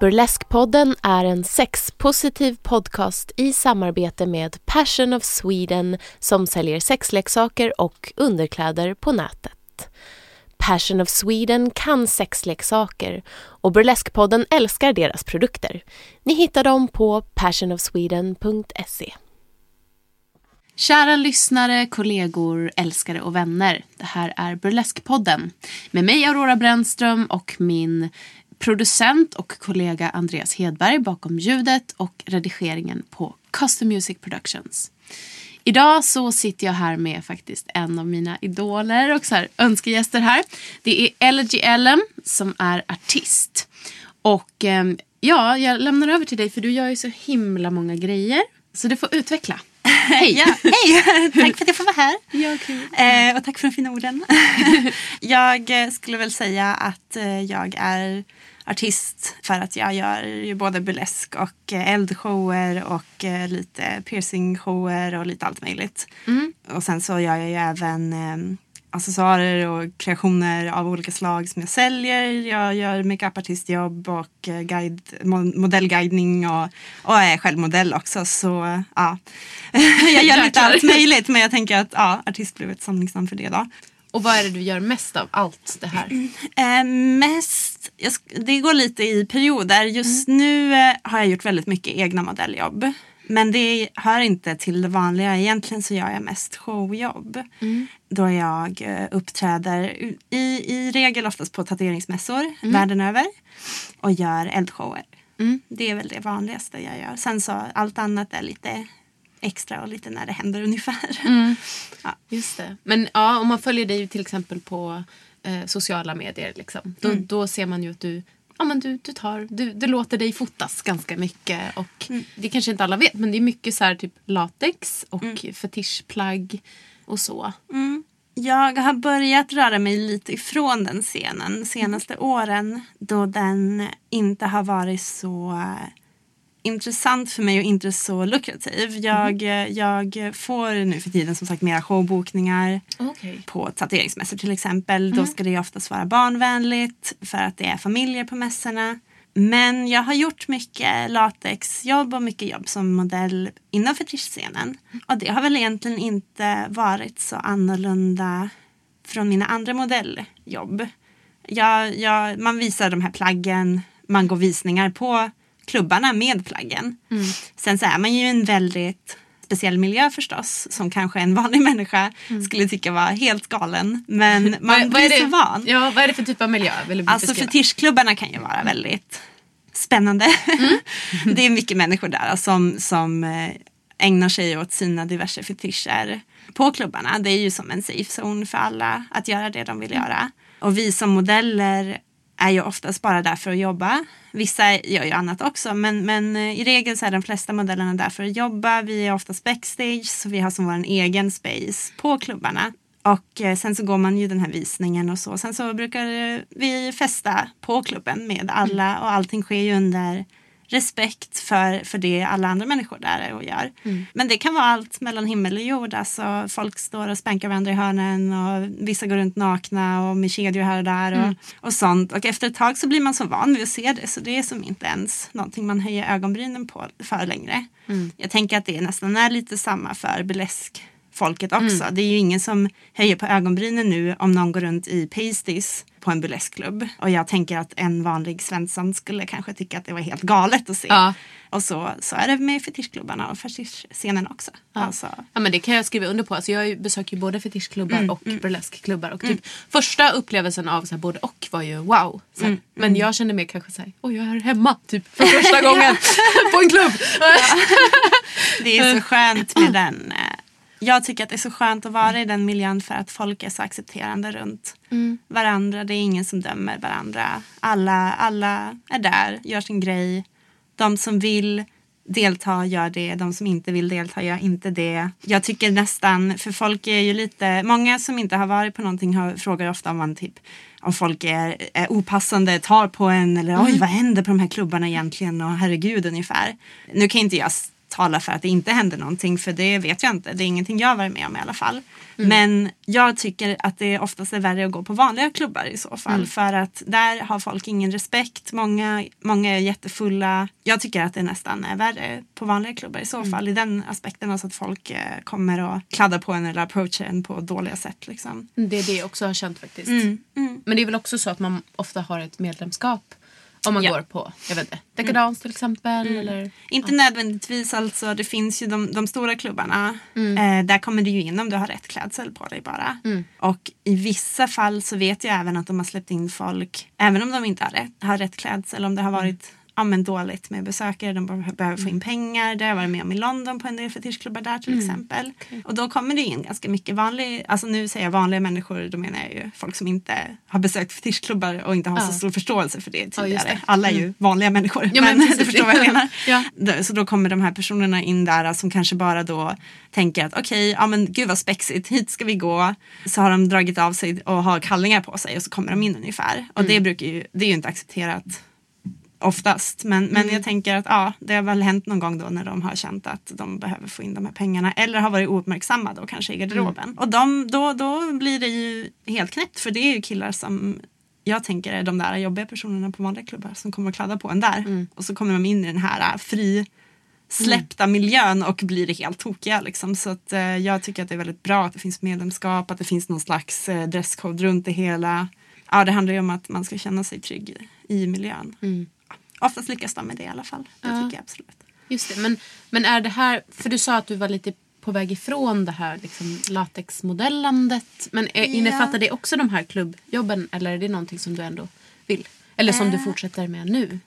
Burleskpodden är en sexpositiv podcast i samarbete med Passion of Sweden som säljer sexleksaker och underkläder på nätet. Passion of Sweden kan sexleksaker och Burleskpodden älskar deras produkter. Ni hittar dem på passionofsweden.se. Kära lyssnare, kollegor, älskare och vänner. Det här är Burleskpodden med mig Aurora Brännström och min producent och kollega Andreas Hedberg bakom ljudet och redigeringen på Custom Music Productions. Idag så sitter jag här med faktiskt en av mina idoler och så här önskegäster här. Det är Elegy Ellen som är artist. Och eh, ja, jag lämnar över till dig för du gör ju så himla många grejer. Så du får utveckla. Hej! ja, hej! tack för att jag får vara här. Ja, kul. Eh, och tack för de fina orden. jag eh, skulle väl säga att eh, jag är artist för att jag gör ju både burlesk och eh, eldshower och lite piercingshower och lite allt möjligt. Mm. Och sen så gör jag ju även eh, accessoarer och kreationer av olika slag som jag säljer. Jag gör makeupartistjobb och eh, guide, mo- modellguidning och, och är själv modell också. Så ja, jag gör lite allt möjligt men jag tänker att ja, artist blev ett samlingsnamn för det då. Och vad är det du gör mest av allt det här? Eh, mest, jag, det går lite i perioder. Just nu eh, har jag gjort väldigt mycket egna modelljobb. Men det hör inte till det vanliga. Egentligen så gör jag mest showjobb. Då jag eh, uppträder i, i regel oftast på tatueringsmässor världen över. Och gör eldshower. Det är väl det vanligaste jag gör. Sen så allt annat är lite extra och lite när det händer ungefär. Just det. Men ja, om man följer dig till exempel på eh, sociala medier. Liksom, då, då ser man ju att du, ja, men du, du, tar, du, du låter dig fotas ganska mycket. Och Det kanske inte alla vet men det är mycket så här, typ latex och fetischplagg och så. Jag har börjat röra mig lite ifrån den scenen de senaste åren då den inte har varit så intressant för mig och inte så lukrativ. Jag, eh, jag får nu för tiden som sagt mera showbokningar Okay. på tatueringsmässor till exempel. Då ska det ju oftast vara barnvänligt för att det är familjer på mässorna. Men jag har gjort mycket latexjobb och mycket jobb som modell inom fetischscenen. Och det har väl egentligen inte varit så annorlunda från mina andra modelljobb. Jag, jag, man visar de här plaggen, man går visningar på klubbarna med plaggen. Sen så är man ju en väldigt speciell miljö förstås som kanske en vanlig människa skulle tycka var helt galen. Men man Vad- vad är blir så det- van. Ja, vad är det för typ av miljö? Vill du Alltså beskriva? fetischklubbarna kan ju vara väldigt spännande. det är mycket människor där som, som eh, ägnar sig åt sina diverse fetischer på klubbarna. Det är ju som en safe zone för alla att göra det de vill göra. Och vi som modeller är ju oftast bara där för att jobba. Vissa gör ju annat också men, men eh, i regel så är de flesta modellerna där för att jobba. Vi är oftast backstage så vi har som vår egen space på klubbarna. Och eh, sen så går man ju den här visningen och så. Sen så brukar eh, vi festa på klubben med alla och allting sker ju under respekt för, för det alla andra människor där är och gör. Men det kan vara allt mellan himmel och jord. Alltså, folk står och spankar varandra i hörnen och vissa går runt nakna och med kedjor här och där och, och sånt. Och efter ett tag så blir man så van vid att se det så det är som inte ens någonting man höjer ögonbrynen på för längre. Jag tänker att det nästan är lite samma för burlesk folket också. Det är ju ingen som höjer på ögonbrynen nu om någon går runt i pasties på en burleskklubb. Och jag tänker att en vanlig svensson skulle kanske tycka att det var helt galet att se. Ja. Och så, så är det med fetischklubbarna och fetischscenen också. Alltså, Ja men det kan jag skriva under på. Alltså, jag besöker ju både fetischklubbar och burleskklubbar. Och typ, Första upplevelsen av så här, både och var ju wow. Så här. Men jag kände mer kanske såhär, oj jag är hemma typ för första gången på en klubb. det är så skönt med den, eh, jag tycker att det är så skönt att vara i den miljön för att folk är så accepterande runt varandra. Det är ingen som dömer varandra. Alla, alla är där, gör sin grej. De som vill delta gör det, de som inte vill delta gör inte det. Jag tycker nästan, för folk är ju lite, många som inte har varit på någonting har, frågar ofta om man typ om folk är, är opassande, tar på en eller oj vad händer på de här klubbarna egentligen och herregud ungefär. Nu kan inte jag s- tala för att det inte händer någonting för det vet jag inte. Det är ingenting jag varit med om i alla fall. Men jag tycker att det oftast är värre att gå på vanliga klubbar i så fall. För att där har folk ingen respekt. Många, många är jättefulla. Jag tycker att det nästan är värre på vanliga klubbar i så fall. I den aspekten. Alltså att folk eh, kommer och kladdar på en eller approachar en på dåliga sätt. Liksom. Det är det jag också har känt faktiskt. Mm, mm. Men det är väl också så att man ofta har ett medlemskap om man Ja. går på jag vet inte, dekadans till exempel. Eller, Inte nödvändigtvis alltså. Det finns ju de, de stora klubbarna. Eh, där kommer du ju in om du har rätt klädsel på dig bara. Och i vissa fall så vet jag även att de har släppt in folk. Även om de inte har rätt, har rätt klädsel. Om det har varit ja, men dåligt med besökare. De be- behöver få in pengar. Det har jag varit med om i London på en del fetischklubbar där till exempel. Och då kommer det in ganska mycket vanlig, alltså nu säger jag vanliga människor. Då menar jag ju folk som inte har besökt fetischklubbar och inte har Ja. så stor förståelse för det Ja, tidigare. det. Alla är ju vanliga människor. Ja, men men du förstår vad jag menar. Ja. Så då kommer de här personerna in där som kanske bara då tänker att okej, ja men gud vad spexigt, hit ska vi gå. Så har de dragit av sig och har kallingar på sig och så kommer de in ungefär. Och det brukar ju, det är ju inte accepterat oftast. Men, men jag tänker att ja, det har väl hänt någon gång då när de har känt att de behöver få in de här pengarna. Eller har varit ouppmärksamma då kanske i garderoben. Och de, då, då blir det ju helt knäppt för det är ju killar som jag tänker är de där jobbiga personerna på vanliga klubbar som kommer att kladda på en där. Och så kommer de in i den här äh, fri släppta miljön och blir helt tokiga. Liksom. Så att, eh, jag tycker att det är väldigt bra att det finns medlemskap, att det finns någon slags eh, dresscode runt det hela. Ja, det handlar ju om att man ska känna sig trygg i miljön. Oftast lyckas de med det i alla fall. Det Ja. tycker jag absolut. Just det, men, men är det här, för du sa att du var lite på väg ifrån det här liksom, latexmodellandet. Men är, Ja. innefattar det också de här klubbjobben eller är det någonting som du ändå vill? Eller som du Eh. fortsätter med nu?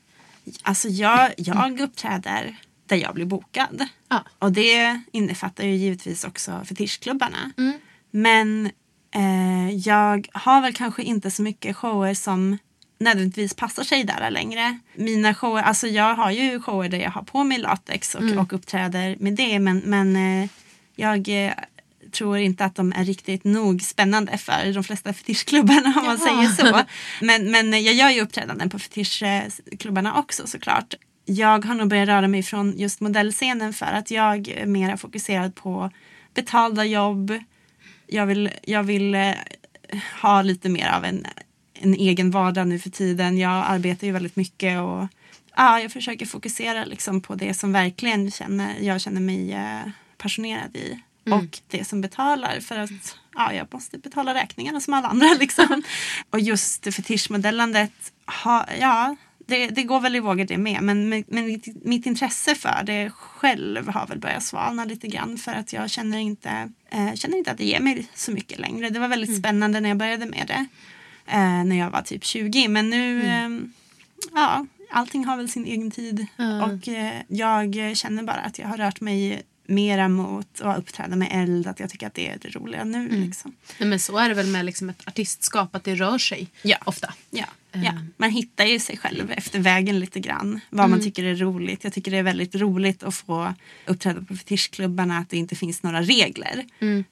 Alltså jag, jag uppträder där jag blir bokad. Ja. Och det innefattar ju givetvis också fetischklubbarna. Mm. Men eh, jag har väl kanske inte så mycket shower som nödvändigtvis passar sig där längre. Mina shower, alltså jag har ju shower där jag har på mig latex och, och uppträder med det men, men eh, jag eh, tror inte att de är riktigt nog spännande för de flesta fetischklubbarna om man Jaha. säger så. Men, men jag gör ju uppträdanden på fetischklubbarna också såklart. Jag har nog börjat röra mig från just modellscenen för att jag är mer fokuserad på betalda jobb. Jag vill, jag vill eh, ha lite mer av en, en egen vardag nu för tiden. Jag arbetar ju väldigt mycket och ja, jag försöker fokusera liksom på det som verkligen känner, jag känner mig eh, passionerad i. Och det som betalar för att ja, jag måste betala räkningarna som alla andra. Liksom. och just fetischmodellandet, ha, ja, det, det går väl i vågor det med. Men, men, mitt, mitt intresse för det själv har väl börjat svalna lite grann. För att jag känner inte, eh, känner inte att det ger mig så mycket längre. Det var väldigt spännande när jag började med det. Eh, när jag var typ 20. Men nu, eh, ja, allting har väl sin egen tid. Ja. Och eh, jag känner bara att jag har rört mig mera mot att uppträda med eld. Att jag tycker att det är det roliga nu. Liksom. Nej, men så är det väl med liksom ett artistskap att det rör sig Ja. ofta. Ja, Eh. ja. Man hittar ju sig själv efter vägen lite grann. Vad man tycker är roligt. Jag tycker det är väldigt roligt att få uppträda på fetischklubbarna. Att det inte finns några regler.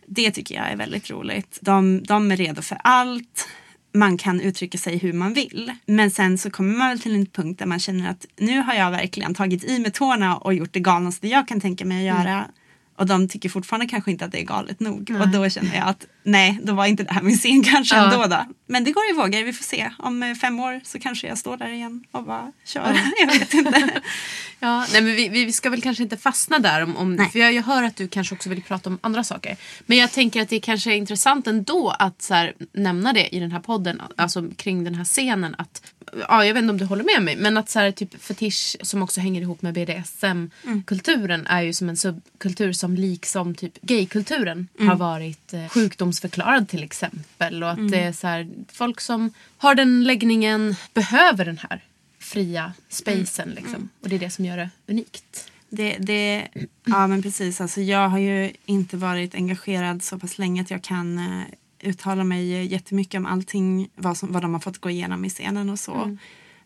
Det tycker jag är väldigt roligt. De, de är redo för allt. Man kan uttrycka sig hur man vill. Men sen så kommer man väl till en punkt där man känner att nu har jag verkligen tagit i med tårna och gjort det galnaste jag kan tänka mig att göra. Och de tycker fortfarande kanske inte att det är galet nog. Och då känner jag att nej, då var inte det här min scen kanske Ja. ändå. Då. Men det går i vågor, vi får se. Om eh, fem år så kanske jag står där igen och bara kör. jag vet inte. Ja, nej, men vi, vi ska väl kanske inte fastna där. Om, om, för jag, jag hör att du kanske också vill prata om andra saker. Men jag tänker att det kanske är intressant ändå att så här, nämna det i den här podden. Alltså kring den här scenen. Att, ja, jag vet inte om du håller med mig. Men att så här, typ fetisch som också hänger ihop med BDSM-kulturen är ju som en subkultur som liksom typ gaykulturen har varit eh, sjukdomsförklarad till exempel. Och att det är så här, folk som har den läggningen behöver den här fria spacen. Liksom. Och det är det som gör det unikt. Det, det, ja men precis, alltså jag har ju inte varit engagerad så pass länge att jag kan uh, uttala mig jättemycket om allting, vad, som, vad de har fått gå igenom i scenen och så. Mm.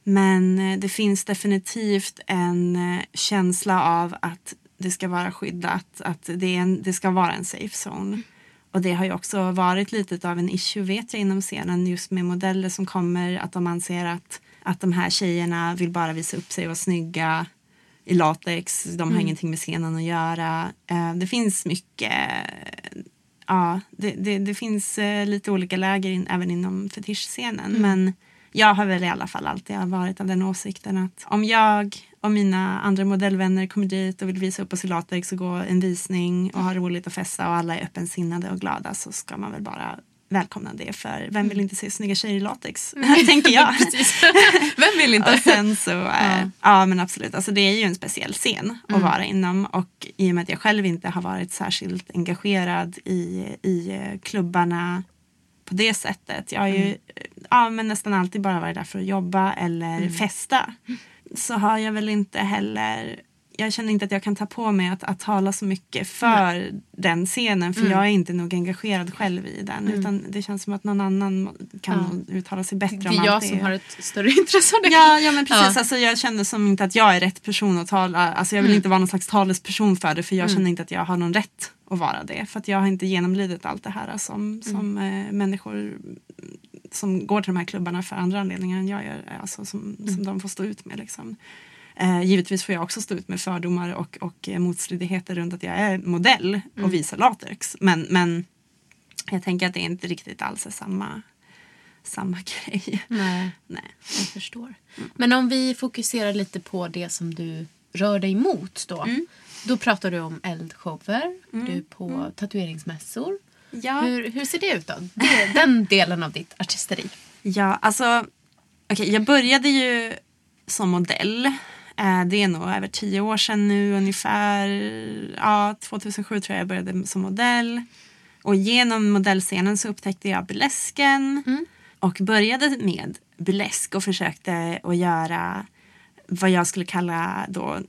Men uh, det finns definitivt en uh, känsla av att det ska vara skyddat, att det, en, det ska vara en safe zone. Och det har ju också varit lite av en issue vet jag inom scenen just med modeller som kommer att de anser att, att de här tjejerna vill bara visa upp sig och vara snygga i latex, de har mm. ingenting med scenen att göra. Uh, det finns mycket, ja det, det, det finns uh, lite olika läger in, även inom fetischscenen mm. men jag har väl i alla fall alltid varit av den åsikten att om jag och mina andra modellvänner kommer dit och vill visa upp oss i latex och gå en visning och ha roligt och festa och alla är öppensinnade och glada så ska man väl bara välkomna det för vem vill inte se snygga tjejer i latex? Mm. tänker jag. vem vill inte? och sen så, ja. Äh, ja. men absolut, alltså det är ju en speciell scen att mm. vara inom och i och med att jag själv inte har varit särskilt engagerad i, i eh, klubbarna på det sättet. Jag har ju mm. ja, men nästan alltid bara varit där för att jobba eller mm. festa. Så har jag väl inte heller jag känner inte att jag kan ta på mig att, att tala så mycket för Nej. den scenen för mm. jag är inte nog engagerad själv i den mm. utan det känns som att någon annan kan ja. uttala sig bättre om allt det. är jag som har ett större intresse av det. Ja, ja men precis. Ja. Alltså, jag känner som inte att jag är rätt person att tala. Alltså, jag vill mm. inte vara någon slags talesperson för det för jag mm. känner inte att jag har någon rätt att vara det. För att jag har inte genomlidit allt det här som, mm. som äh, människor som går till de här klubbarna för andra anledningar än jag gör. Alltså, som, som mm. de får stå ut med. Liksom. Eh, givetvis får jag också stå ut med fördomar och, och eh, motstridigheter runt att jag är modell och mm. visar latex. Men, men jag tänker att det inte riktigt alls är samma, samma grej. Nej, Nej. jag förstår. Mm. Men om vi fokuserar lite på det som du rör dig mot då. Mm. Då pratar du om eldshower, mm. du på mm. tatueringsmässor. Ja. Hur, hur ser det ut då? Det, den delen av ditt artisteri. Ja, alltså okay, jag började ju som modell Eh, det är nog över tio år sedan nu ungefär. Ja, 2007 tror jag jag började som modell. Och genom modellscenen så upptäckte jag burlesken mm. och började med burlesk och försökte att göra vad jag skulle kalla då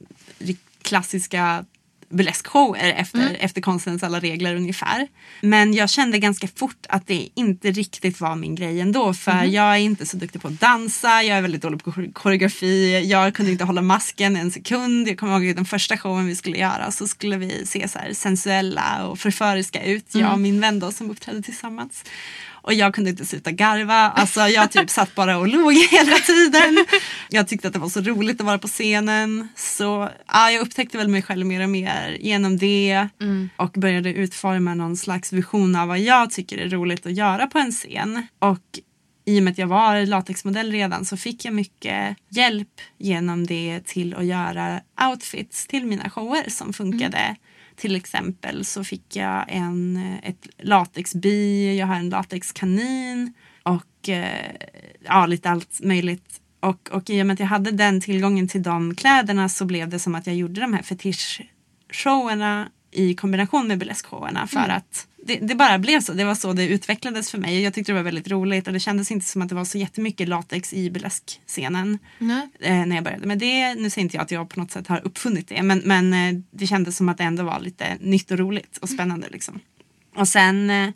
klassiska burleskshower efter, mm. efter konstens alla regler ungefär. Men jag kände ganska fort att det inte riktigt var min grej ändå för mm. jag är inte så duktig på att dansa, jag är väldigt dålig på koreografi, jag kunde inte hålla masken en sekund. Jag kommer ihåg den första showen vi skulle göra så skulle vi se så sensuella och förföriska ut, jag och mm. min vän då som uppträdde tillsammans. Och jag kunde inte sluta garva. Alltså jag typ satt bara och log hela tiden. Jag tyckte att det var så roligt att vara på scenen. Så ja, jag upptäckte väl mig själv mer och mer genom det. Mm. Och började utforma någon slags vision av vad jag tycker är roligt att göra på en scen. Och i och med att jag var latexmodell redan så fick jag mycket hjälp genom det till att göra outfits till mina shower som funkade. Mm. Till exempel så fick jag en, ett latexbi, jag har en latexkanin och eh, ja, lite allt möjligt. Och, och i och med att jag hade den tillgången till de kläderna så blev det som att jag gjorde de här fetischshowerna i kombination med burleskshowerna för mm. att det, det, bara blev så. Det var så det utvecklades för mig. Jag tyckte det var väldigt roligt och det kändes inte som att det var så jättemycket latex i burleskscenen eh, när jag började med det. Nu säger inte jag att jag på något sätt har uppfunnit det men, men eh, det kändes som att det ändå var lite nytt och roligt och spännande. Liksom. Och sen eh,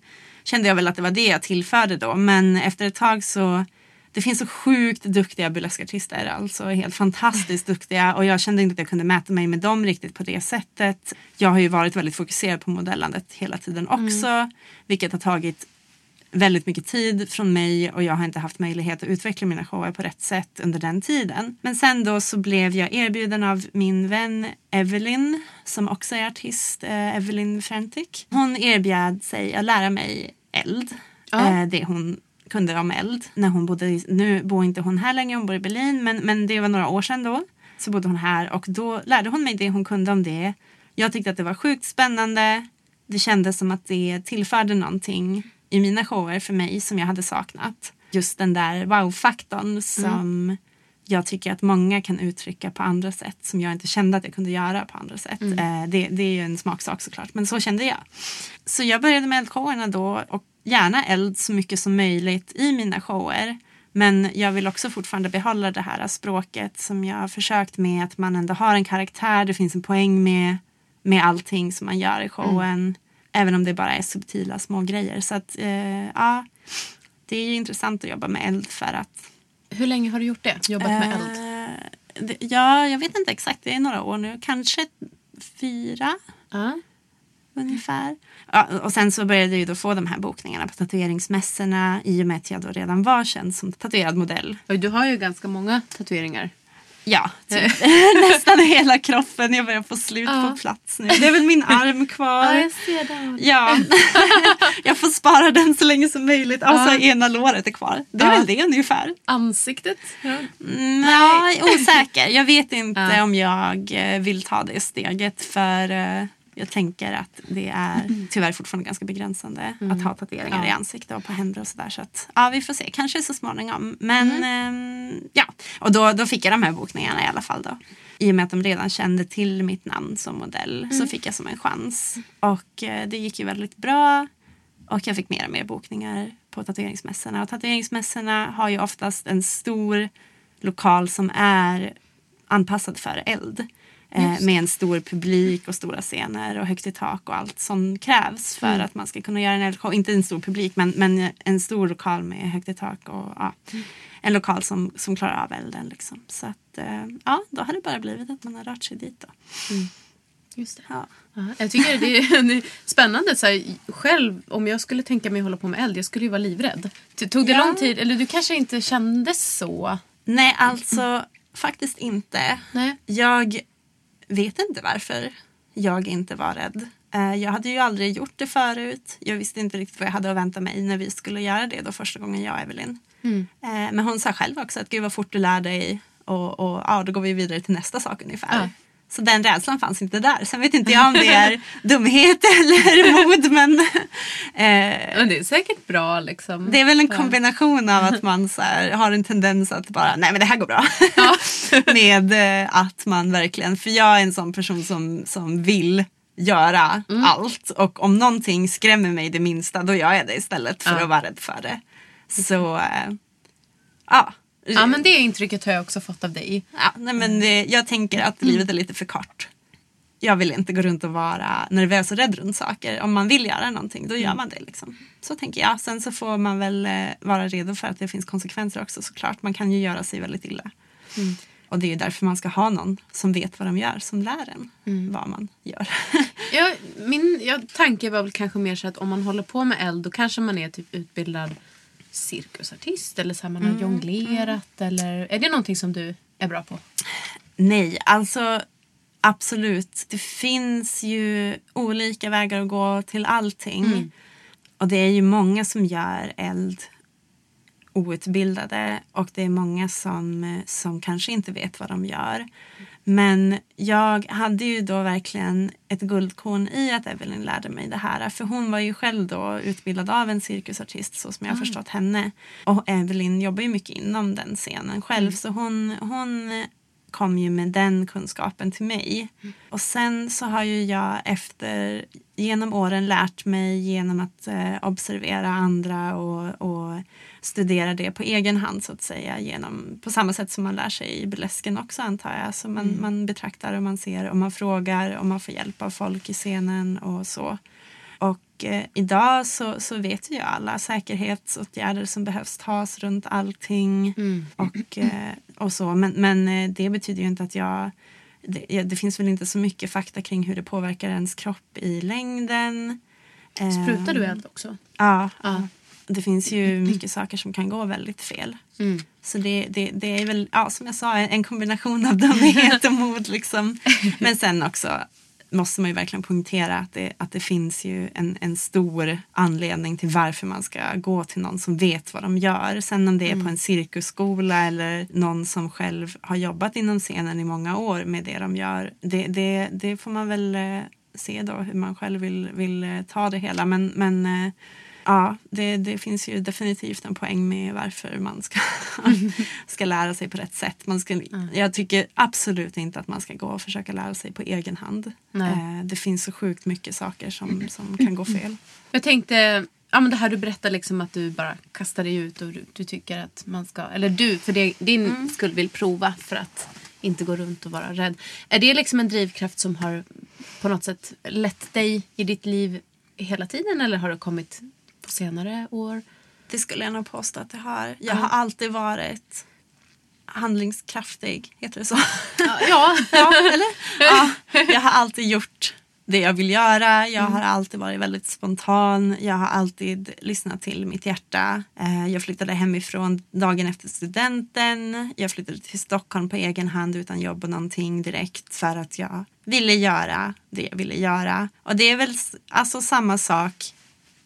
kände jag väl att det var det jag tillförde då men efter ett tag så det finns så sjukt duktiga burleskartister, alltså helt fantastiskt duktiga och jag kände inte att jag kunde mäta mig med dem riktigt på det sättet. Jag har ju varit väldigt fokuserad på modellandet hela tiden också, mm. vilket har tagit väldigt mycket tid från mig och jag har inte haft möjlighet att utveckla mina shower på rätt sätt under den tiden. Men sen då så blev jag erbjuden av min vän Evelyn som också är artist, eh, Evelyn Frantic. Hon erbjöd sig att lära mig eld. Ja. Eh, det hon kunde om eld när hon bodde, nu bor inte hon här längre, hon bor i Berlin men, men det var några år sedan då. Så bodde hon här och då lärde hon mig det hon kunde om det. Jag tyckte att det var sjukt spännande. Det kändes som att det tillförde någonting i mina shower för mig som jag hade saknat. Just den där wow-faktorn som mm. jag tycker att många kan uttrycka på andra sätt som jag inte kände att jag kunde göra på andra sätt. Mm. Eh, det, det, är ju en smaksak såklart men så kände jag. Så jag började med eldshowerna då och gärna eld så mycket som möjligt i mina shower. Men jag vill också fortfarande behålla det här språket som jag har försökt med. Att man ändå har en karaktär, det finns en poäng med, med allting som man gör i showen. Även om det bara är subtila små grejer. Så att eh, ja, det är ju intressant att jobba med eld för att Hur länge har du gjort det? Jobbat med eld? Eh, det- Ja, jag vet inte exakt. Det är några år nu. Kanske fyra Ja. Ungefär. Ja, och sen så började jag ju då få de här bokningarna på tatueringsmässorna i och med att jag då redan var känd som tatuerad modell. Och du har ju ganska många tatueringar. Ja, typ. nästan hela kroppen. Jag börjar få slut Ja. på plats nu. Det är väl min arm kvar. ser det. Ja, jag får spara den så länge som möjligt. Alltså Ja. ena låret är kvar. Det är Ja. väl det ungefär. Ansiktet? Ja. Mm, Nej, osäker. Jag vet inte Ja. om jag eh, vill ta det steget för eh, jag tänker att det är tyvärr fortfarande ganska begränsande att ha tatueringar Mm. Ja. i ansikte och på händer och sådär. Så att, ja, vi får se. Kanske så småningom. Men Mm. ehm, ja, och då, då fick jag de här bokningarna i alla fall då. I och med att de redan kände till mitt namn som modell Mm. så fick jag som en chans. Och eh, det gick ju väldigt bra. Och jag fick mer och mer bokningar på tatueringsmässorna. Och tatueringsmässorna har ju oftast en stor lokal som är anpassad för eld. Eh, med en stor publik och stora scener och högt i tak och allt som krävs för Mm. att man ska kunna göra en eldshow. Inte en stor publik men, men en stor lokal med högt i tak och ja, Mm. en lokal som, som klarar av elden. Liksom. Så att, eh, ja, då har det bara blivit att man har rört sig dit. Då. Just det. Ja. Ja, jag tycker det är, det är spännande. Så här, själv, om jag skulle tänka mig att hålla på med eld, jag skulle ju vara livrädd. Tog det Ja. lång tid? Eller du kanske inte kände så? Nej, alltså faktiskt inte. Nej. Jag vet inte varför jag inte var rädd. Eh, Jag hade ju aldrig gjort det förut. Jag visste inte riktigt vad jag hade att vänta mig när vi skulle göra det då första gången jag och Evelyn. Mm. Eh, Men hon sa själv också att gud vad fort du lär dig och, och ja, då går vi vidare till nästa sak ungefär. Ja. Så den rädslan fanns inte där. Sen vet inte jag om det är dumhet eller mod men eh, det är säkert bra liksom. det är väl en kombination av att man så här, har en tendens att bara, nej men det här går bra. Ja. Med eh, att man verkligen, för jag är en sån person som, som vill göra Mm. allt och om någonting skrämmer mig det minsta då gör jag det istället för Ja. att vara rädd för det. Så eh, ja. Ja, men det intrycket har jag också fått av dig. Ja, nej, men det, jag tänker att Mm. livet är lite för kort. Jag vill inte gå runt och vara nervös och rädd runt saker. Om man vill göra någonting, då Mm. gör man det. Liksom. Så tänker jag. Sen så får man väl eh, vara redo för att det finns konsekvenser också såklart. Man kan ju göra sig väldigt illa. Mm. Och det är ju därför man ska ha någon som vet vad de gör, som lär en Mm. vad man gör. Ja, min ja, tanke var väl kanske mer så att om man håller på med eld då kanske man är typ utbildad cirkusartist eller så här man har jonglerat eller är det någonting som du är bra på? Nej, alltså absolut. Det finns ju olika vägar att gå till allting. Mm. Och det är ju många som gör eld outbildade och det är många som, eh, som kanske inte vet vad de gör. Men jag hade ju då verkligen ett guldkorn i att Evelyn lärde mig det här. För hon var ju själv då utbildad av en cirkusartist så som jag har förstått henne. Och Evelyn jobbar ju mycket inom den scenen själv så hon, hon kom ju med den kunskapen till mig. Och sen så har ju jag efter genom åren lärt mig genom att eh, observera andra och, och studera det på egen hand så att säga. Genom, på samma sätt som man lär sig i burlesken också antar jag. Så man, man betraktar och man ser och man frågar och man får hjälp av folk i scenen och så. Och eh, idag så, så vet ju alla säkerhetsåtgärder som behövs tas runt allting. Och, eh, och så. Men, men eh, det betyder ju inte att jag... Det, det finns väl inte så mycket fakta kring hur det påverkar ens kropp i längden. Sprutar du eld också? Ja. Ja. Det finns ju mycket saker som kan gå väldigt fel. Mm. Så det, det, det är väl, ja, som jag sa, en kombination av dumhet och mod. Liksom. Men sen också måste man ju verkligen poängtera att det, att det finns ju en, en stor anledning till varför man ska gå till någon som vet vad de gör. Sen om det är på en cirkusskola eller någon som själv har jobbat inom scenen i många år med det de gör. Det, det, det får man väl eh, se då hur man själv vill, vill eh, ta det hela. Men, men eh, Ja, det, det finns ju definitivt en poäng med varför man ska, ska lära sig på rätt sätt. Man ska, Jag tycker absolut inte att man ska gå och försöka lära sig på egen hand. Nej. Eh, det finns så sjukt mycket saker som, som kan gå fel. Jag tänkte, ja, men det här du berättar liksom att du bara kastar dig ut och du, du tycker att man ska, eller du för det, din Mm. skull vill prova för att inte gå runt och vara rädd. Är det liksom en drivkraft som har på något sätt lett dig i ditt liv hela tiden eller har det kommit på senare år? Det skulle jag nog påstå att det har. Jag har alltid varit handlingskraftig, heter det så? Ja, ja, eller? Ja, jag har alltid gjort det jag vill göra. Jag har alltid varit väldigt spontan. Jag har alltid lyssnat till mitt hjärta. Eh, Jag flyttade hemifrån dagen efter studenten. Jag flyttade till Stockholm på egen hand utan jobb och någonting direkt för att jag ville göra det jag ville göra. Och det är väl alltså samma sak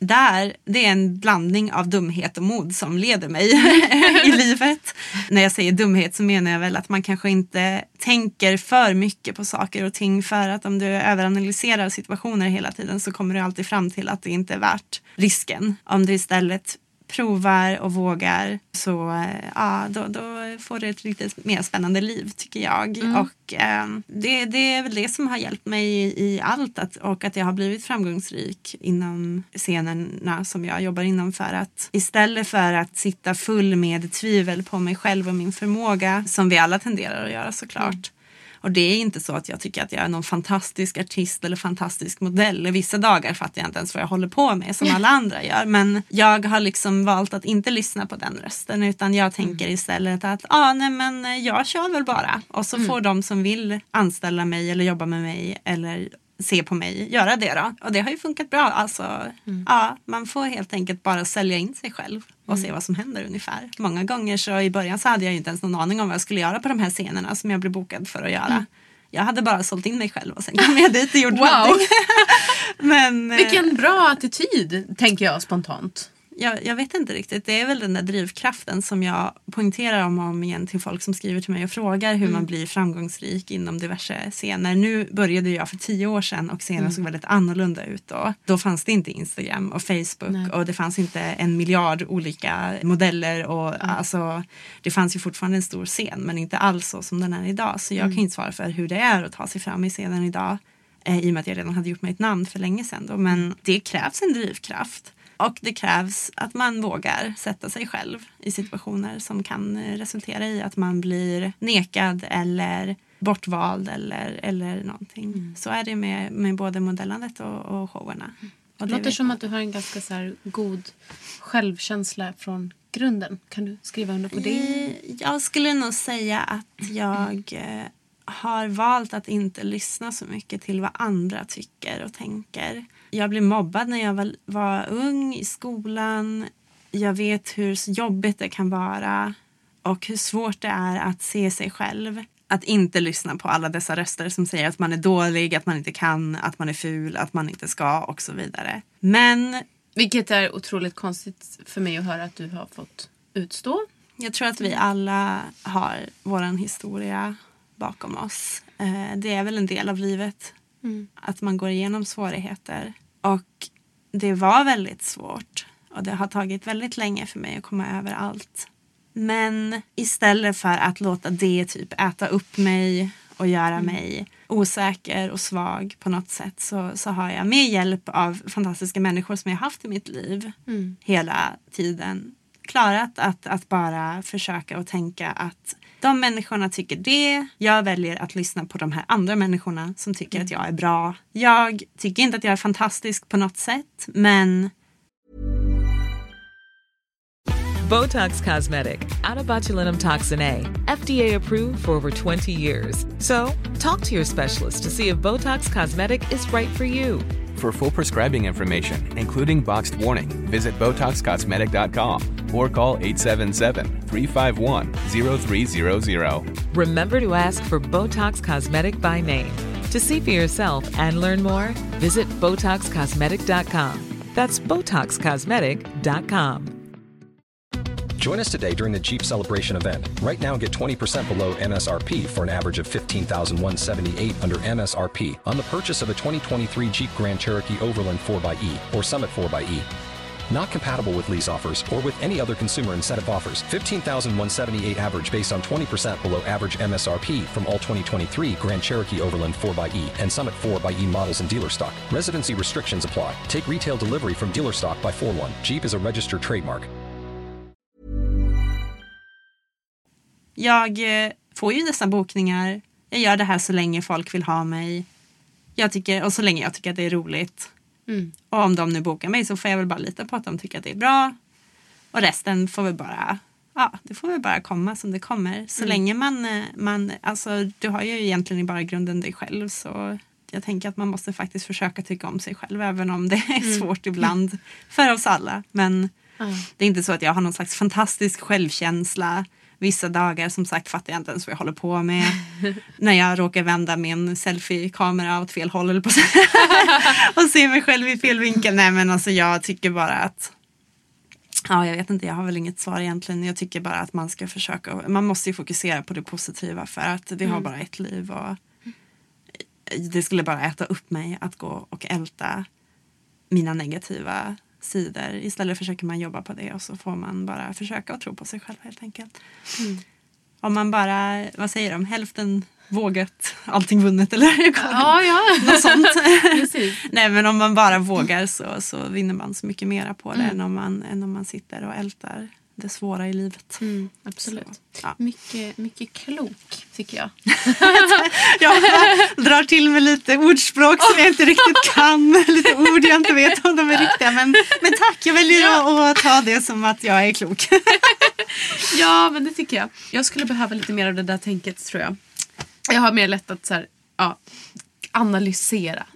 där, det är en blandning av dumhet och mod som leder mig i livet. När jag säger dumhet så menar jag väl att man kanske inte tänker för mycket på saker och ting för att om du överanalyserar situationer hela tiden så kommer du alltid fram till att det inte är värt risken. Om du istället provar och vågar så eh, ja, då, då får du ett lite mer spännande liv tycker jag. Och eh, det, det är väl det som har hjälpt mig i, i allt att, och att jag har blivit framgångsrik inom scenerna som jag jobbar inom för att istället för att sitta full med tvivel på mig själv och min förmåga som vi alla tenderar att göra såklart. Och det är inte så att jag tycker att jag är någon fantastisk artist eller fantastisk modell. Vissa dagar fattar jag inte ens vad jag håller på med som alla andra gör. Men jag har liksom valt att inte lyssna på den rösten utan jag tänker istället att ah, nej, men jag kör väl bara. Och så får de som vill anställa mig eller jobba med mig eller se på mig göra det då. Och det har ju funkat bra. Alltså, ja, man får helt enkelt bara sälja in sig själv och se vad som händer ungefär. Många gånger så i början så hade jag ju inte ens någon aning om vad jag skulle göra på de här scenerna som jag blev bokad för att göra. Jag hade bara sålt in mig själv och sen kom jag dit och gjorde Wow. någonting. Men eh, Vilken bra attityd, tänker jag spontant. Jag, jag vet inte riktigt. Det är väl den där drivkraften som jag poängterar om och om igen till folk som skriver till mig och frågar hur man blir framgångsrik inom diverse scener. Nu började jag för tio år sedan och scenerna såg väldigt annorlunda ut då. Då fanns det inte Instagram och Facebook Nej. och det fanns inte en miljard olika modeller och alltså det fanns ju fortfarande en stor scen men inte alls så som den är idag. Så jag kan inte svara för hur det är att ta sig fram i scenen idag eh, i och med att jag redan hade gjort mig ett namn för länge sedan. Då. Men det krävs en drivkraft. Och det krävs att man vågar sätta sig själv i situationer som kan eh, resultera i att man blir nekad eller bortvald eller, eller någonting. Så är det med, med både modellandet och, och showerna. Och Det låter som att du har en ganska så här god självkänsla från grunden. Kan du skriva under på det? Eh, Jag skulle nog säga att jag eh, har valt att inte lyssna så mycket till vad andra tycker och tänker. Jag blev mobbad när jag var, ung i skolan. Jag vet hur jobbigt det kan vara och hur svårt det är att se sig själv. Att inte lyssna på alla dessa röster som säger att man är dålig, att man inte kan, att man är ful, att man inte ska och så vidare. Men Vilket är otroligt konstigt för mig att höra att du har fått utstå. Jag tror att vi alla har vår historia bakom oss. Eh, Det är väl en del av livet. Att man går igenom svårigheter. Och det var väldigt svårt. Och det har tagit väldigt länge för mig att komma över allt. Men istället för att låta det typ äta upp mig och göra mig osäker och svag på något sätt så, så har jag med hjälp av fantastiska människor som jag haft i mitt liv hela tiden klarat att, att bara försöka och tänka att de människorna tycker det. Jag väljer att lyssna på de här andra människorna som tycker att jag är bra. Jag tycker inte att jag är fantastisk på något sätt men Botox Cosmetic, out of botulinum toxin A, FDA approved for over 20 years. So, talk to your specialist to see if Botox Cosmetic is right for you. For full prescribing information, including boxed warning, visit BotoxCosmetic.com or call 877-351-0300. Remember to ask for Botox Cosmetic by name. To see for yourself and learn more, visit BotoxCosmetic.com. That's BotoxCosmetic.com. Join us today during the Jeep Celebration event. Right now, get 20% below MSRP for an average of 15178 under MSRP on the purchase of a 2023 Jeep Grand Cherokee Overland 4xE or Summit 4xE. Not compatible with lease offers or with any other consumer incentive offers. 15,178 average based on 20% below average MSRP from all 2023 Grand Cherokee Overland 4xE and Summit 4xE models in dealer stock. Residency restrictions apply. Take retail delivery from dealer stock by 4 1. Jeep is a registered trademark. Jag eh, får ju dessa bokningar. Jag gör det här så länge folk vill ha mig. Jag tycker, och så länge jag tycker att det är roligt. Och om de nu bokar mig så får jag väl bara lita på att de tycker att det är bra. Och resten får väl bara, ja, det får väl bara komma som det kommer. Så länge man, eh, man, alltså du har ju egentligen bara grunden dig själv så jag tänker att man måste faktiskt försöka tycka om sig själv även om det är svårt ibland för oss alla. Men det är inte så att jag har någon slags fantastisk självkänsla. Vissa dagar som sagt fattar jag inte ens vad jag håller på med. När jag råkar vända min selfie-kamera åt fel håll på och se mig själv i fel vinkel. Nej men alltså jag tycker bara att Ja, jag vet inte, jag har väl inget svar egentligen. Jag tycker bara att man ska försöka, man måste ju fokusera på det positiva för att vi har bara ett liv och det skulle bara äta upp mig att gå och älta mina negativa sidor. Istället försöker man jobba på det och så får man bara försöka att tro på sig själv helt enkelt. Om man bara, vad säger de, hälften vågat, allting vunnet eller? Ja, ja. Något sånt. Nej men om man bara vågar så, så vinner man så mycket mera på det än, om man, än om man sitter och ältar det svåra i livet. Mm, absolut. Så, ja. Mycket, mycket klok, tycker jag. Jag drar till med lite ordspråk som jag inte riktigt kan. Lite ord jag inte vet om de är riktiga. Men, men tack, jag väljer att ta det som att jag är klok. Ja, men det tycker jag. Jag skulle behöva lite mer av det där tänket, tror jag. Jag har mer lätt att så här, ja, analysera.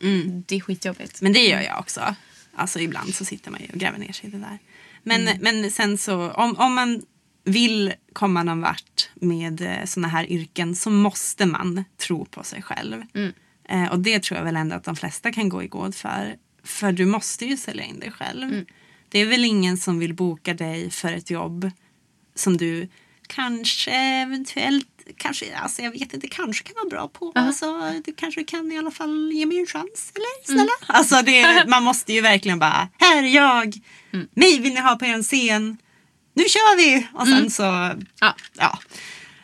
Det är skitjobbigt. Men det gör jag också. Alltså ibland så sitter man ju och gräver ner sig i det där. Men, men sen så om, om man vill komma någon vart med såna här yrken så måste man tro på sig själv. Eh, och det tror jag väl ändå att de flesta kan gå i god för. För du måste ju sälja in dig själv. Det är väl ingen som vill boka dig för ett jobb som du kanske eventuellt kanske, alltså jag vet inte, kanske kan vara bra på. Alltså, du kanske kan i alla fall ge mig en chans, eller snälla? Alltså det, man måste ju verkligen bara, här är jag, mig vill ni ha på er scen, nu kör vi! Och sen så, Ja. ja.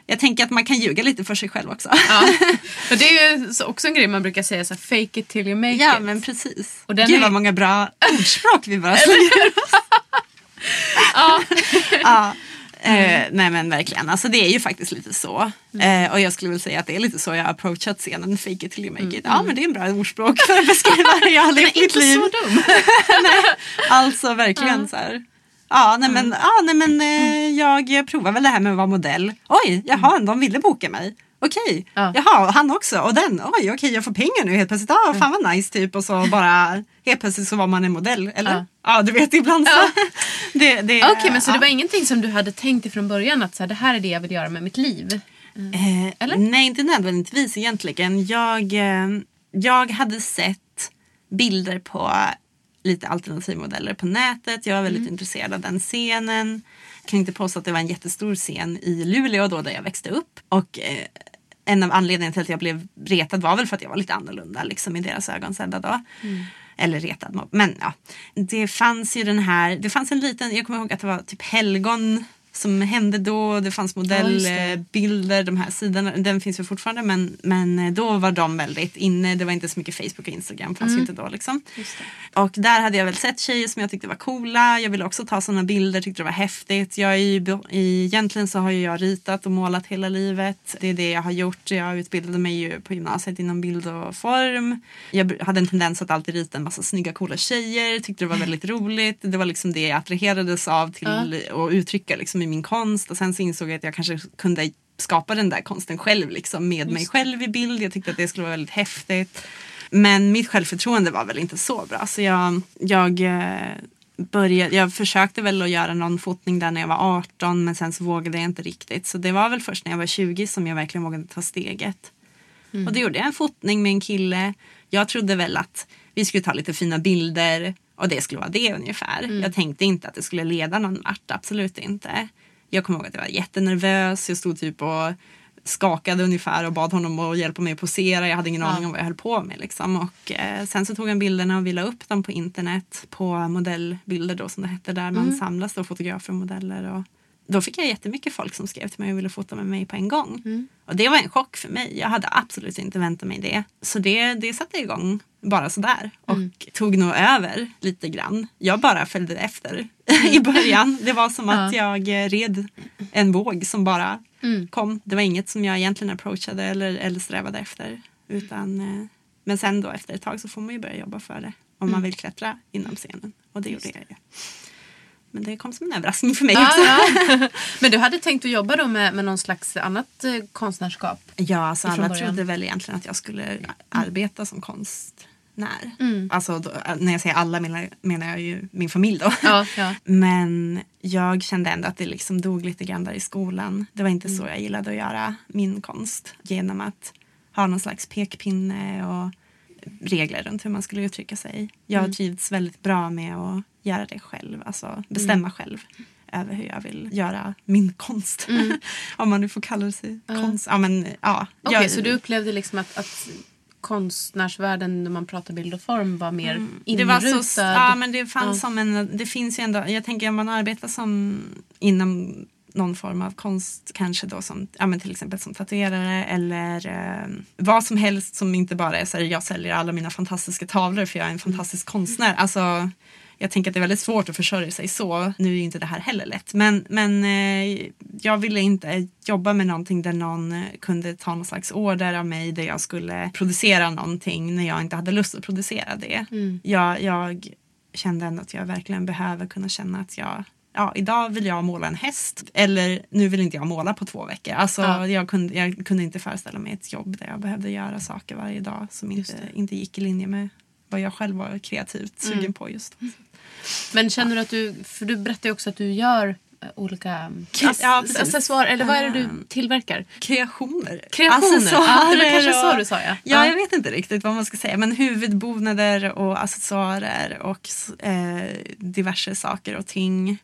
Jag tänker att man kan ljuga lite för sig själv också. Ja. Och det är ju så- också en grej man brukar säga, så här, fake it till you make Ja, it. men precis. Och den Gud är- vad många bra ordspråk vi bara slänger Ja. ja. Eh, nej men verkligen, alltså det är ju faktiskt lite så. Eh, och jag skulle väl säga att det är lite så jag har approachat scenen, fake it till you make it. Ja men det är en bra ordspråk för att beskriva hur jag har levt mitt Inte liv. så dum. Alltså verkligen så här. Ja, nej men, ja, nej, men eh, jag provar väl det här med att vara modell. Oj, jaha, de ville boka mig. Okej, Ja. jaha, han också. Och den, oj, okej, jag får pengar nu helt plötsligt. Ja, fan vad nice typ. Och så bara helt plötsligt så var man en modell. Eller? Ja. Ja, du vet ibland så. det, det, Okej, men så ja. det var ingenting som du hade tänkt ifrån början att så här, det här är det jag vill göra med mitt liv? Eh, Eller? Nej, inte nödvändigtvis egentligen. Jag, eh, jag hade sett bilder på lite alternativmodeller på nätet. Jag var väldigt intresserad av den scenen. Jag kan inte påstå att det var en jättestor scen i Luleå då där jag växte upp. Och eh, en av anledningarna till att jag blev retad var väl för att jag var lite annorlunda liksom, i deras ögon sedda då. Eller retad, men ja. Det fanns ju den här, det fanns en liten, jag kommer ihåg att det var typ helgon som hände då. Det fanns Ja, just det. modellbilder, de här sidorna. Den finns ju fortfarande men, men eh, då var de väldigt inne. Det var inte så mycket Facebook och Instagram, fanns ju inte då liksom. Och där hade jag väl sett tjejer som jag tyckte var coola. Jag ville också ta sådana bilder, tyckte det var häftigt. Jag är ju, egentligen så har ju jag ritat och målat hela livet. Det är det jag har gjort. Jag utbildade mig ju på gymnasiet inom bild och form. Jag hade en tendens att alltid rita en massa snygga coola tjejer. Tyckte det var väldigt roligt. Det var liksom det jag attraherades av till att uttrycka liksom i min konst. Och sen så insåg jag att jag kanske kunde skapa den där konsten själv liksom med mig själv i bild. Jag tyckte att det skulle vara väldigt häftigt. Men mitt självförtroende var väl inte så bra. Så jag, jag, eh, började, jag försökte väl att göra någon fotning där när jag var 18 men sen så vågade jag inte riktigt. Så det var väl först när jag var 20 som jag verkligen vågade ta steget. Och då gjorde jag en fotning med en kille. Jag trodde väl att vi skulle ta lite fina bilder och det skulle vara det ungefär. Jag tänkte inte att det skulle leda någon vart, absolut inte. Jag kommer ihåg att jag var jättenervös. Jag stod typ och skakade ungefär och bad honom att hjälpa mig att posera. Jag hade ingen Ja. aning om vad jag höll på med. Liksom. Och, eh, sen så tog han bilderna och vi la upp dem på internet på modellbilder då som det hette där man samlas då fotografer och modeller. Och då fick jag jättemycket folk som skrev till mig och ville fota med mig på en gång. Och det var en chock för mig. Jag hade absolut inte väntat mig det. Så det, det satte igång bara sådär och tog nog över lite grann. Jag bara följde efter i början. Det var som att jag eh, red en våg som bara kom. Det var inget som jag egentligen approachade eller, eller strävade efter. Utan, eh, men sen då efter ett tag så får man ju börja jobba för det om man vill klättra inom scenen. Och det gjorde jag ju. Men det kom som en överraskning för mig Ja, också. ja. Men du hade tänkt att jobba då med, med någon slags annat eh, konstnärskap? Ja, alltså alla början. trodde väl egentligen att jag skulle arbeta som konstnär. Mm. Alltså då, när jag säger alla menar, menar jag ju min familj då. Ja, ja. Men jag kände ändå att det liksom dog lite grann där i skolan. Det var inte Mm. så jag gillade att göra min konst. Genom att ha någon slags pekpinne och regler runt hur man skulle uttrycka sig. Jag Mm. har trivts väldigt bra med att göra det själv. Alltså bestämma Mm. själv över hur jag vill göra min konst. Mm. Om man nu får kalla det sig konst. Ja, men, ja, Okej, jag- så du upplevde liksom att, att konstnärsvärlden när man pratar bild och form var mer Mm. Det inrutad? var så, ja men det fanns Ja. som en, det finns ju ändå, jag tänker om man arbetar som inom någon form av konst, kanske då som, ja men till exempel som tatuerare eller eh, vad som helst som inte bara är så här, jag säljer alla mina fantastiska tavlor för jag är en fantastisk konstnär. Alltså, jag tänker att det är väldigt svårt att försörja sig så. Nu är ju inte det här heller lätt. Men, men eh, jag ville inte jobba med någonting där någon eh, kunde ta någon slags order av mig där jag skulle producera någonting när jag inte hade lust att producera det. Jag, jag kände ändå att jag verkligen behöver kunna känna att jag Ja, idag vill jag måla en häst eller nu vill inte jag måla på två veckor. Alltså, Ja. jag, kunde, jag kunde inte föreställa mig ett jobb där jag behövde göra saker varje dag som inte, inte gick i linje med vad jag själv var kreativt sugen Mm. på just. Men känner du att du, för du berättar ju också att du gör eh, olika Ja, accessoarer, eller vad är det du Ehm, tillverkar? Kreationer. Kreationer, ja, det kanske så du sa ja. Ja, Ja. jag vet inte riktigt vad man ska säga. Men huvudbonader och accessoarer och eh, diverse saker och ting.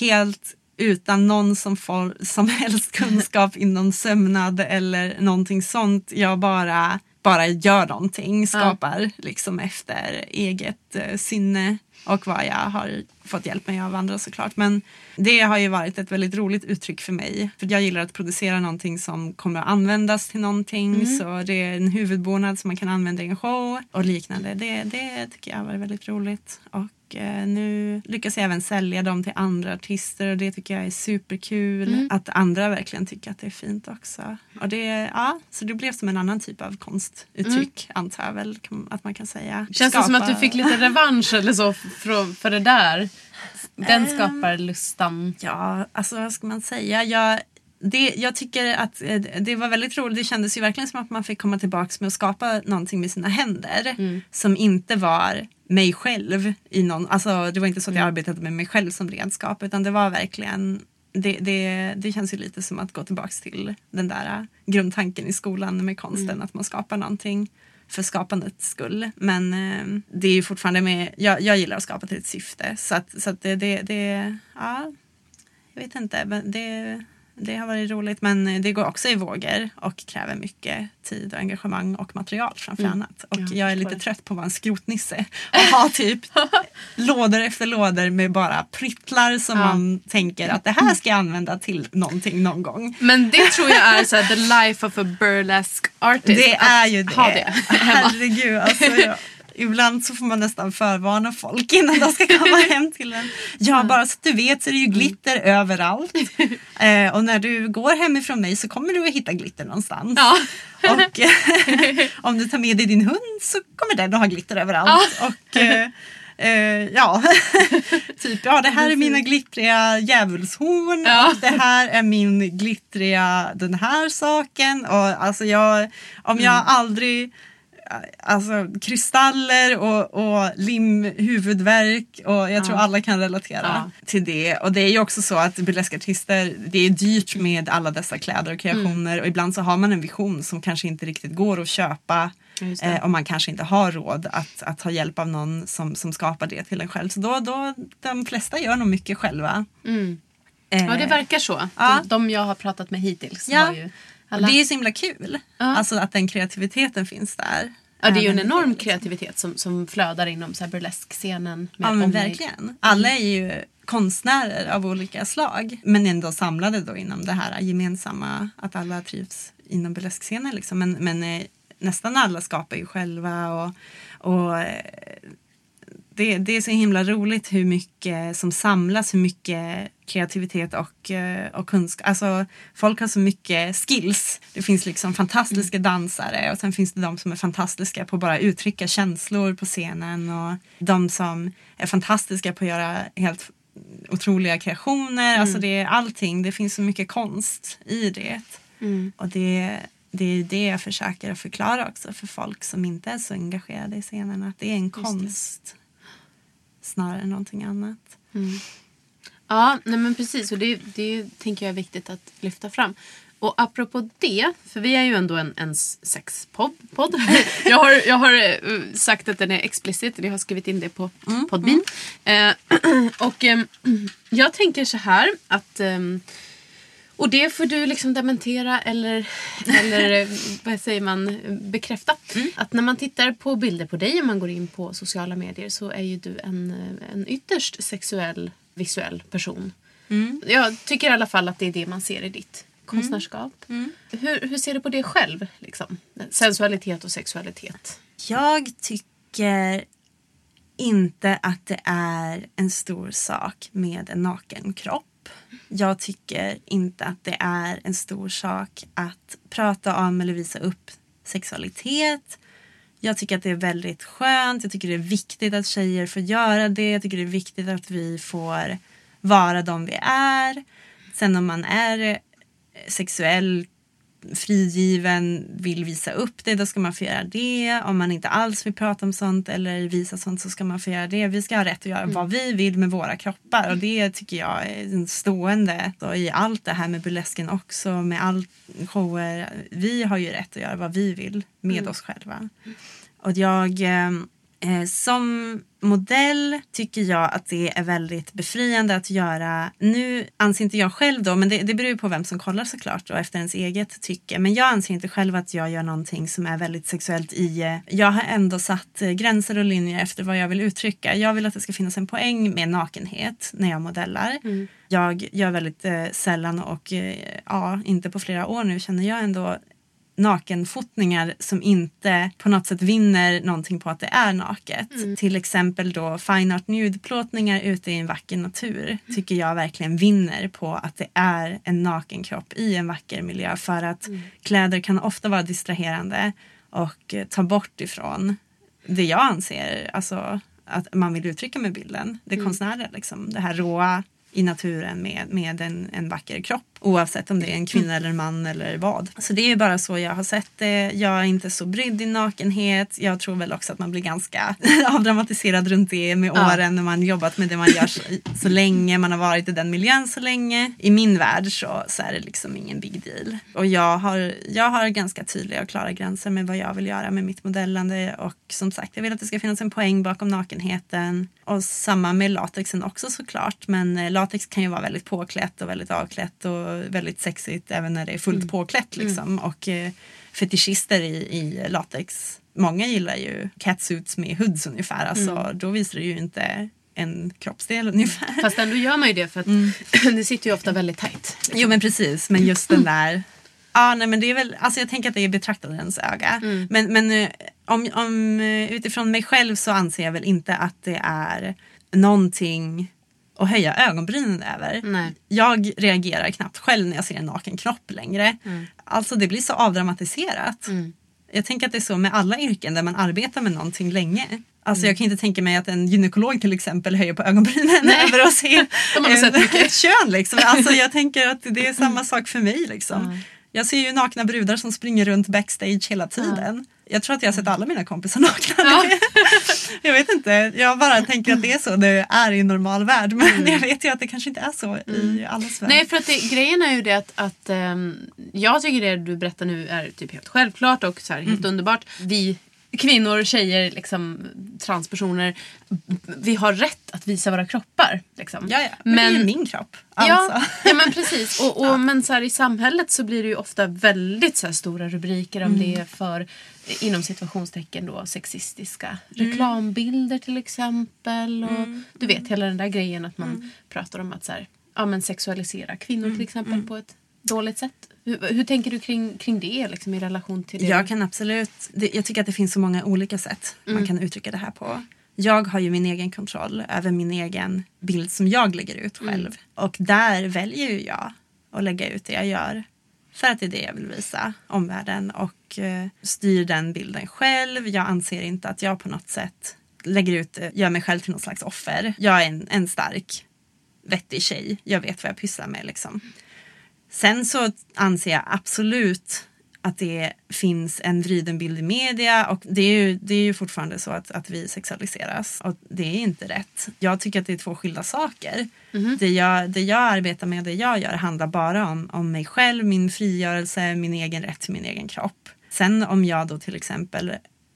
Helt utan någon som, får, som helst kunskap inom sömnad eller någonting sånt. Jag bara, bara gör någonting, skapar liksom efter eget eh, sinne och vad jag har fått hjälp med av andra såklart. Men det har ju varit ett väldigt roligt uttryck för mig. För jag gillar att producera någonting som kommer att användas till någonting. Så det är en huvudbonad som man kan använda i en show och liknande. Det, det tycker jag har varit väldigt roligt. Och eh, nu lyckas jag även sälja dem till andra artister och det tycker jag är superkul. Att andra verkligen tycker att det är fint också. Och det, ja, så det blev som en annan typ av konstuttryck antar jag väl att man kan säga. Känns det som att du Skapa- fick lite revansch eller så för, för det där? Den skapar lustan. Ja, alltså vad ska man säga? Jag, det, jag tycker att eh, det var väldigt roligt. Det kändes ju verkligen som att man fick komma tillbaka med att skapa någonting med sina händer. Som inte var mig själv. I någon, alltså, det var inte så att jag arbetade med mig själv som redskap. Utan det var verkligen det, det, det känns ju lite som att gå tillbaka till den där eh, grundtanken i skolan med konsten. Att man skapar någonting för skapandets skull. Men eh, det är ju fortfarande med, jag, jag gillar att skapa till ett syfte. Så att, så att det, det, det, ja, jag vet inte. Men det, det har varit roligt men det går också i vågor och kräver mycket tid och engagemang och material framför annat. Och Ja, jag är lite trött på att vara en skrotnisse och ha typ lådor efter lådor med bara pryttlar som Ja. man tänker att det här ska jag använda till någonting någon gång. Men det tror jag är så här, the life of a burlesque artist. Det är ju det. Ha det. Herregud. Alltså, jag, ibland så får man nästan förvarna folk innan de ska komma hem till en. Ja, bara så att du vet så är det ju glitter överallt. Eh, och när du går hemifrån mig så kommer du att hitta glitter någonstans. Ja. Och eh, om du tar med dig din hund så kommer den att ha glitter överallt. Och, eh, eh, ja, typ ja det här är mina glittriga djävulshorn Ja. och det här är min glittriga den här saken. Och alltså jag, om jag Mm. aldrig Alltså kristaller och, och limhuvudvärk och jag tror Ja. alla kan relatera till det. Och det är ju också så att burleskartister, det är dyrt med alla dessa kläder och kreationer Mm. och ibland så har man en vision som kanske inte riktigt går att köpa eh, och man kanske inte har råd att, att ha hjälp av någon som, som skapar det till en själv. Så då, då, de flesta gör nog mycket själva. Mm. Eh, Ja, det verkar så. Ja. De, de jag har pratat med hittills Ja. har ju Alla- det är så himla kul. Alltså att den kreativiteten finns där. Ja, det är ju en enorm kreativitet som, som flödar inom så här burleskscenen. med Ja men verkligen. Alla är ju konstnärer av olika slag. Men ändå samlade då inom det här gemensamma. Att alla trivs inom burleskscenen. Liksom. Men, men eh, nästan alla skapar ju själva. Och, och eh, det, det är så himla roligt hur mycket som samlas. Hur mycket kreativitet och, eh, och kunskap. Alltså folk har så mycket skills. Det finns liksom fantastiska dansare och sen finns det de som är fantastiska på att bara uttrycka känslor på scenen och de som är fantastiska på att göra helt otroliga kreationer. Alltså det är allting. Det finns så mycket konst i det. Och det, det är det jag försöker förklara också för folk som inte är så engagerade i scenen. Att det är en konst snarare än någonting annat. Ja, nej men precis. Och det, det tänker jag är viktigt att lyfta fram. Och apropå det, för vi är ju ändå en, en sexpodd. podd. Jag har, jag har eh, sagt att den är explicit, jag har skrivit in det på Podbean. Eh, och eh, jag tänker så här att ehm, och det får du liksom dementera eller, eller eh, vad säger man, bekräfta. Att när man tittar på bilder på dig och man går in på sociala medier så är ju du en, en ytterst sexuell, visuell person. Jag tycker i alla fall att det är det man ser i ditt konstnärskap. Hur, hur ser du på det själv? Liksom? Sensualitet och sexualitet. Jag tycker inte att det är en stor sak med en naken kropp. Jag tycker inte att det är en stor sak att prata om eller visa upp sexualitet. Jag tycker att det är väldigt skönt. Jag tycker det är viktigt att tjejer får göra det. Jag tycker det är viktigt att vi får vara de vi är. Sen om man är sexuell frigiven vill visa upp det, då ska man få göra det. Om man inte alls vill prata om sånt eller visa sånt så ska man få göra det. Vi ska ha rätt att göra vad vi vill med våra kroppar och det tycker jag är en stående och i allt det här med burlesken också, med all shower. Vi har ju rätt att göra vad vi vill med oss själva. Och jag Eh, som modell tycker jag att det är väldigt befriande att göra. Nu anser inte jag själv då, men det, det beror ju på vem som kollar såklart och efter ens eget tycke. Men jag anser inte själv att jag gör någonting som är väldigt sexuellt i... eh, Jag har ändå satt eh, gränser och linjer efter vad jag vill uttrycka. Jag vill att det ska finnas en poäng med nakenhet när jag modellar. Jag gör väldigt eh, sällan och eh, ja, inte på flera år nu känner jag ändå nakenfotningar som inte på något sätt vinner någonting på att det är naket. Till exempel då fine art nude-plåtningar ute i en vacker natur tycker jag verkligen vinner på att det är en naken kropp i en vacker miljö för att kläder kan ofta vara distraherande och ta bort ifrån det jag anser alltså, att man vill uttrycka med bilden. Det konstnärliga, liksom, det här råa i naturen med, med en, en vacker kropp. Oavsett om det är en kvinna eller en man eller vad. Så det är bara så jag har sett det. Jag är inte så brydd i nakenhet. Jag tror väl också att man blir ganska avdramatiserad runt det med Ja. åren när man jobbat med det man gör så, så länge. Man har varit i den miljön så länge. I min värld så, så är det liksom ingen big deal. Och jag har, jag har ganska tydliga och klara gränser med vad jag vill göra med mitt modellande. Och som sagt, jag vill att det ska finnas en poäng bakom nakenheten. Och samma med latexen också såklart. Men eh, latex kan ju vara väldigt påklätt och väldigt avklätt och väldigt sexigt även när det är fullt påklätt liksom. Och eh, fetischister i, i latex. Många gillar ju catsuits med hoods ungefär. Alltså, Då visar det ju inte en kroppsdel ungefär. Fast ändå gör man ju det för att det sitter ju ofta väldigt tajt. liksom. Jo men precis, men just den där Ja, nej, men det är väl, alltså jag tänker att det är betraktarens öga. Men, men eh, om, om, eh, utifrån mig själv så anser jag väl inte att det är någonting att höja ögonbrynen över. Nej. Jag reagerar knappt själv när jag ser en naken kropp längre. Alltså det blir så avdramatiserat. Jag tänker att det är så med alla yrken där man arbetar med någonting länge. Alltså jag kan inte tänka mig att en gynekolog till exempel höjer på ögonbrynen över att se ett kön. Liksom. Alltså jag tänker att det är samma sak för mig. Liksom. Jag ser ju nakna brudar som springer runt backstage hela tiden. Jag tror att jag har sett alla mina kompisar nakna. Ja. jag vet inte, jag bara tänker att det är så det är i en normal värld. Men Mm. jag vet ju att det kanske inte är så i allas värld. Nej, för att det, grejen är ju det att, att ehm, jag tycker det du berättar nu är typ helt självklart och så här, helt underbart. Vi kvinnor, tjejer, liksom, transpersoner, vi har rätt att visa våra kroppar. Liksom. Ja, ja. Men, det är ju min kropp. Alltså. Ja, ja men precis. Och, och, Men så här, i samhället så blir det ju ofta väldigt så här, stora rubriker om Mm. det är för inom situationstecken då sexistiska Mm. reklambilder till exempel. Och Du vet hela den där grejen att man Mm. pratar om att så här, ja, men sexualisera kvinnor till exempel på ett dåligt sätt. Hur, hur tänker du kring, kring det liksom, i relation till det? Jag kan absolut, det, jag tycker att det finns så många olika sätt man kan uttrycka det här på. Jag har ju min egen kontroll över min egen bild som jag lägger ut själv. Och där väljer ju jag att lägga ut det jag gör. För att det är det jag vill visa omvärlden och eh, styr den bilden själv. Jag anser inte att jag på något sätt lägger ut, eh, gör mig själv till någon slags offer. Jag är en, en stark, vettig tjej. Jag vet vad jag pysslar med liksom. Sen så anser jag absolut att det finns en vriden bild i media och det är ju, det är ju fortfarande så att, att vi sexualiseras och det är inte rätt. Jag tycker att det är två skilda saker. Det, jag, det jag arbetar med, det jag gör handlar bara om, om mig själv, min frigörelse, min egen rätt till min egen kropp. Sen om jag då till exempel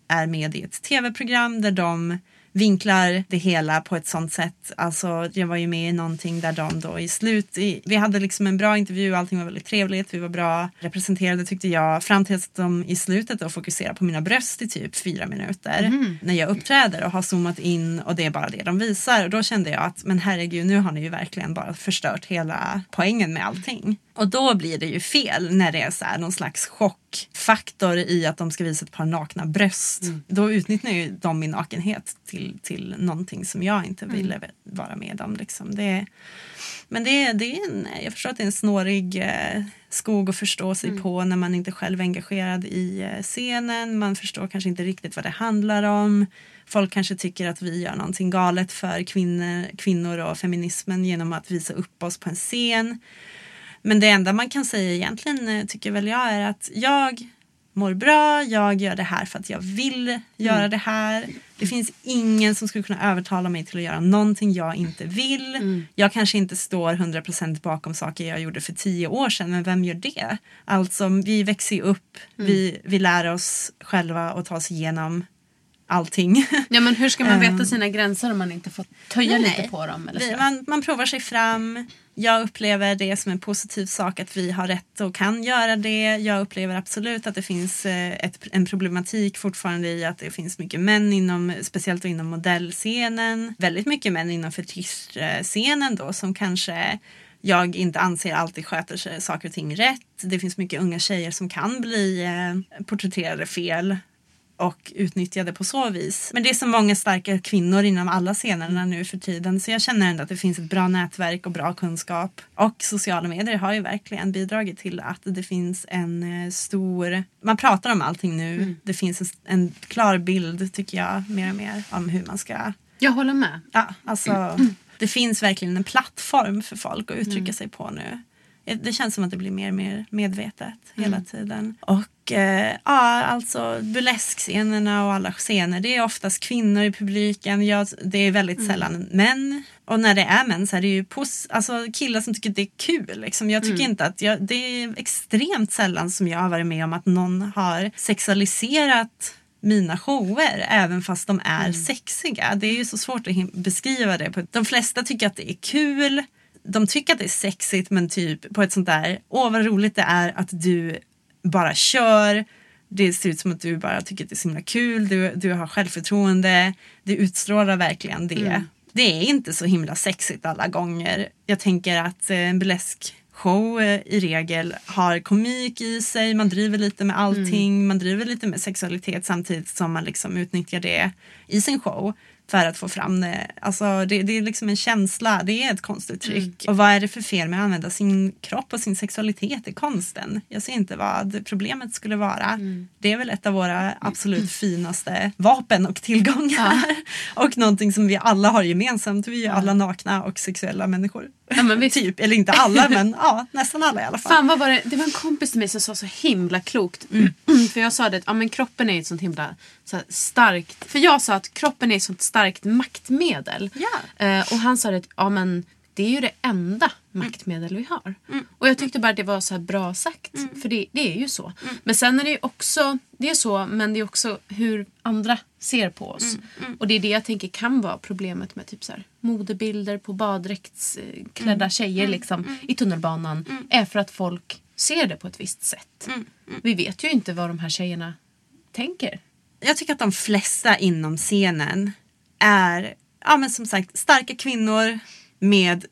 är med i ett tv-program där de vinklar det hela på ett sånt sätt. Alltså, jag var ju med i någonting där de då i slut, i, vi hade liksom en bra intervju, allting var väldigt trevligt, vi var bra representerade tyckte jag, fram till att de i slutet då fokuserar på mina bröst i typ fyra minuter när jag uppträder och har zoomat in och det är bara det de visar. Och då kände jag att men herregud, nu har ni ju verkligen bara förstört hela poängen med allting. Och då blir det ju fel när det är så någon slags chockfaktor i att de ska visa ett par nakna bröst. Då utnyttjar ju de min nakenhet till, till någonting som jag inte ville vara med om. Liksom. Det, men det, det är en, jag förstår att det är en snårig eh, skog att förstå sig på när man inte själv är engagerad i eh, scenen. Man förstår kanske inte riktigt vad det handlar om. Folk kanske tycker att vi gör någonting galet för kvinnor, kvinnor och feminismen genom att visa upp oss på en scen. Men det enda man kan säga egentligen eh, tycker väl jag är att jag mår bra, jag gör det här för att jag vill göra det här. Det finns ingen som skulle kunna övertala mig till att göra någonting jag inte vill. Jag kanske inte står 100% bakom saker jag gjorde för tio år sedan, men vem gör det? Alltså, vi växer ju upp, vi, vi lär oss själva att ta oss igenom allting. Ja, men hur ska man veta Ehm. sina gränser om man inte får töja Nej, lite på dem? Eller så? man, man provar sig fram. Jag upplever det som en positiv sak att vi har rätt och kan göra det. Jag upplever absolut att det finns eh, ett, en problematik fortfarande i att det finns mycket män inom, speciellt inom modellscenen. Väldigt mycket män inom fetischscenen då som kanske jag inte anser alltid sköter sig, saker och ting rätt. Det finns mycket unga tjejer som kan bli eh, porträtterade fel och utnyttjade på så vis. Men det är så många starka kvinnor inom alla scenerna nu för tiden så jag känner ändå att det finns ett bra nätverk och bra kunskap. Och sociala medier har ju verkligen bidragit till att det finns en eh, stor... Man pratar om allting nu. Det finns en, en klar bild tycker jag mer och mer om hur man ska... Jag håller med. Ja, alltså, det finns verkligen en plattform för folk att uttrycka sig på nu. Det känns som att det blir mer och mer medvetet hela tiden. Och eh, ja, alltså burleskscenerna och alla scener, det är oftast kvinnor i publiken. Jag, det är väldigt sällan män. Och när det är män så är det ju pos- alltså, killar som tycker det är kul. Liksom. Jag tycker inte att jag, det är extremt sällan som jag har varit med om att någon har sexualiserat mina shower även fast de är sexiga. Det är ju så svårt att beskriva det. De flesta tycker att det är kul. De tycker att det är sexigt men typ på ett sånt där, åh vad roligt det är att du bara kör. Det ser ut som att du bara tycker att det är så himla kul. Du, du har självförtroende. Du utstrålar verkligen det. Det är inte så himla sexigt alla gånger. Jag tänker att eh, en burlesk show eh, i regel har komik i sig, man driver lite med allting, man driver lite med sexualitet samtidigt som man liksom utnyttjar det i sin show för att få fram det. Alltså det, det är liksom en känsla, det är ett konstuttryck. Och vad är det för fel med att använda sin kropp och sin sexualitet i konsten? Jag ser inte vad problemet skulle vara. Det är väl ett av våra absolut finaste vapen och tillgångar. och någonting som vi alla har gemensamt. Vi är alla nakna och sexuella människor. Ja, visst. typ, eller inte alla men ja, nästan alla i alla fall. Fan vad var det? Det var en kompis till mig som sa så himla klokt. För jag sa det att ja, men kroppen är ett sånt himla så starkt. För jag sa att kroppen är ett sånt starkt maktmedel. Ja. Eh, och han sa att ja, men det är ju det enda maktmedel vi har. Och jag tyckte bara att det var så bra sagt. För det, det är ju så. Men sen är det ju också, det är så, men det är också hur andra ser på oss. Och det är det jag tänker kan vara problemet med typ så här, modebilder på baddräktsklädda tjejer liksom, i tunnelbanan. Är för att folk ser det på ett visst sätt. Vi vet ju inte vad de här tjejerna tänker. Jag tycker att de flesta inom scenen är, ja men som sagt, starka kvinnor med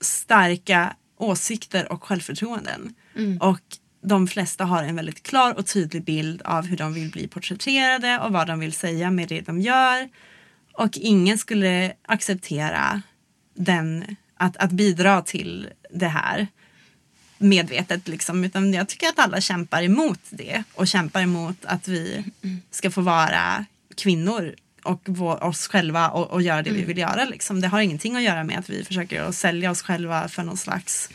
starka åsikter och självförtroenden. Och de flesta har en väldigt klar och tydlig bild av hur de vill bli porträtterade och vad de vill säga med det de gör. Och ingen skulle acceptera den, att, att bidra till det här medvetet. Liksom. Utan jag tycker att alla kämpar emot det och kämpar emot att vi ska få vara kvinnor och vår, oss själva och, och göra det vi vill göra. Liksom. Det har ingenting att göra med att vi försöker att sälja oss själva för någon slags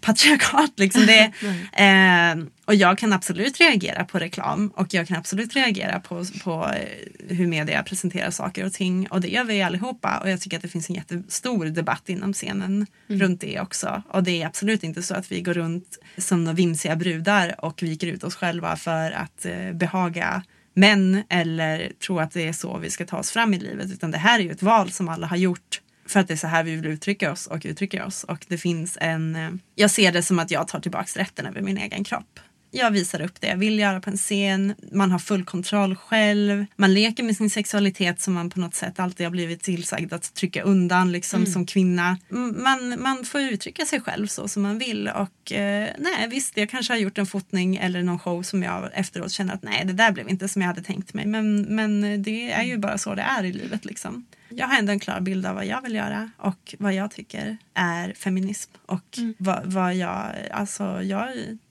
patriarkat. Liksom. Det, eh, och jag kan absolut reagera på reklam och jag kan absolut reagera på, på eh, hur media presenterar saker och ting. Och det gör vi allihopa. Och jag tycker att det finns en jättestor debatt inom scenen runt det också. Och det är absolut inte så att vi går runt som vimsiga brudar och viker ut oss själva för att eh, behaga män eller tro att det är så vi ska ta oss fram i livet. Utan det här är ju ett val som alla har gjort för att det är så här vi vill uttrycka oss och uttrycka oss. Och det finns en... Eh, jag ser det som att jag tar tillbaks rätten över min egen kropp. Jag visar upp det jag vill göra på en scen. Man har full kontroll själv. Man leker med sin sexualitet som man på något sätt alltid har blivit tillsagd att trycka undan liksom, som kvinna. Mm, Man, man får uttrycka sig själv så som man vill. Och eh, nej, visst, jag kanske har gjort en fotning eller någon show som jag efteråt känner att nej, det där blev inte som jag hade tänkt mig. Men, men det är ju bara så det är i livet liksom. Jag har ändå en klar bild av vad jag vill göra och vad jag tycker är feminism. Och vad, vad jag, alltså jag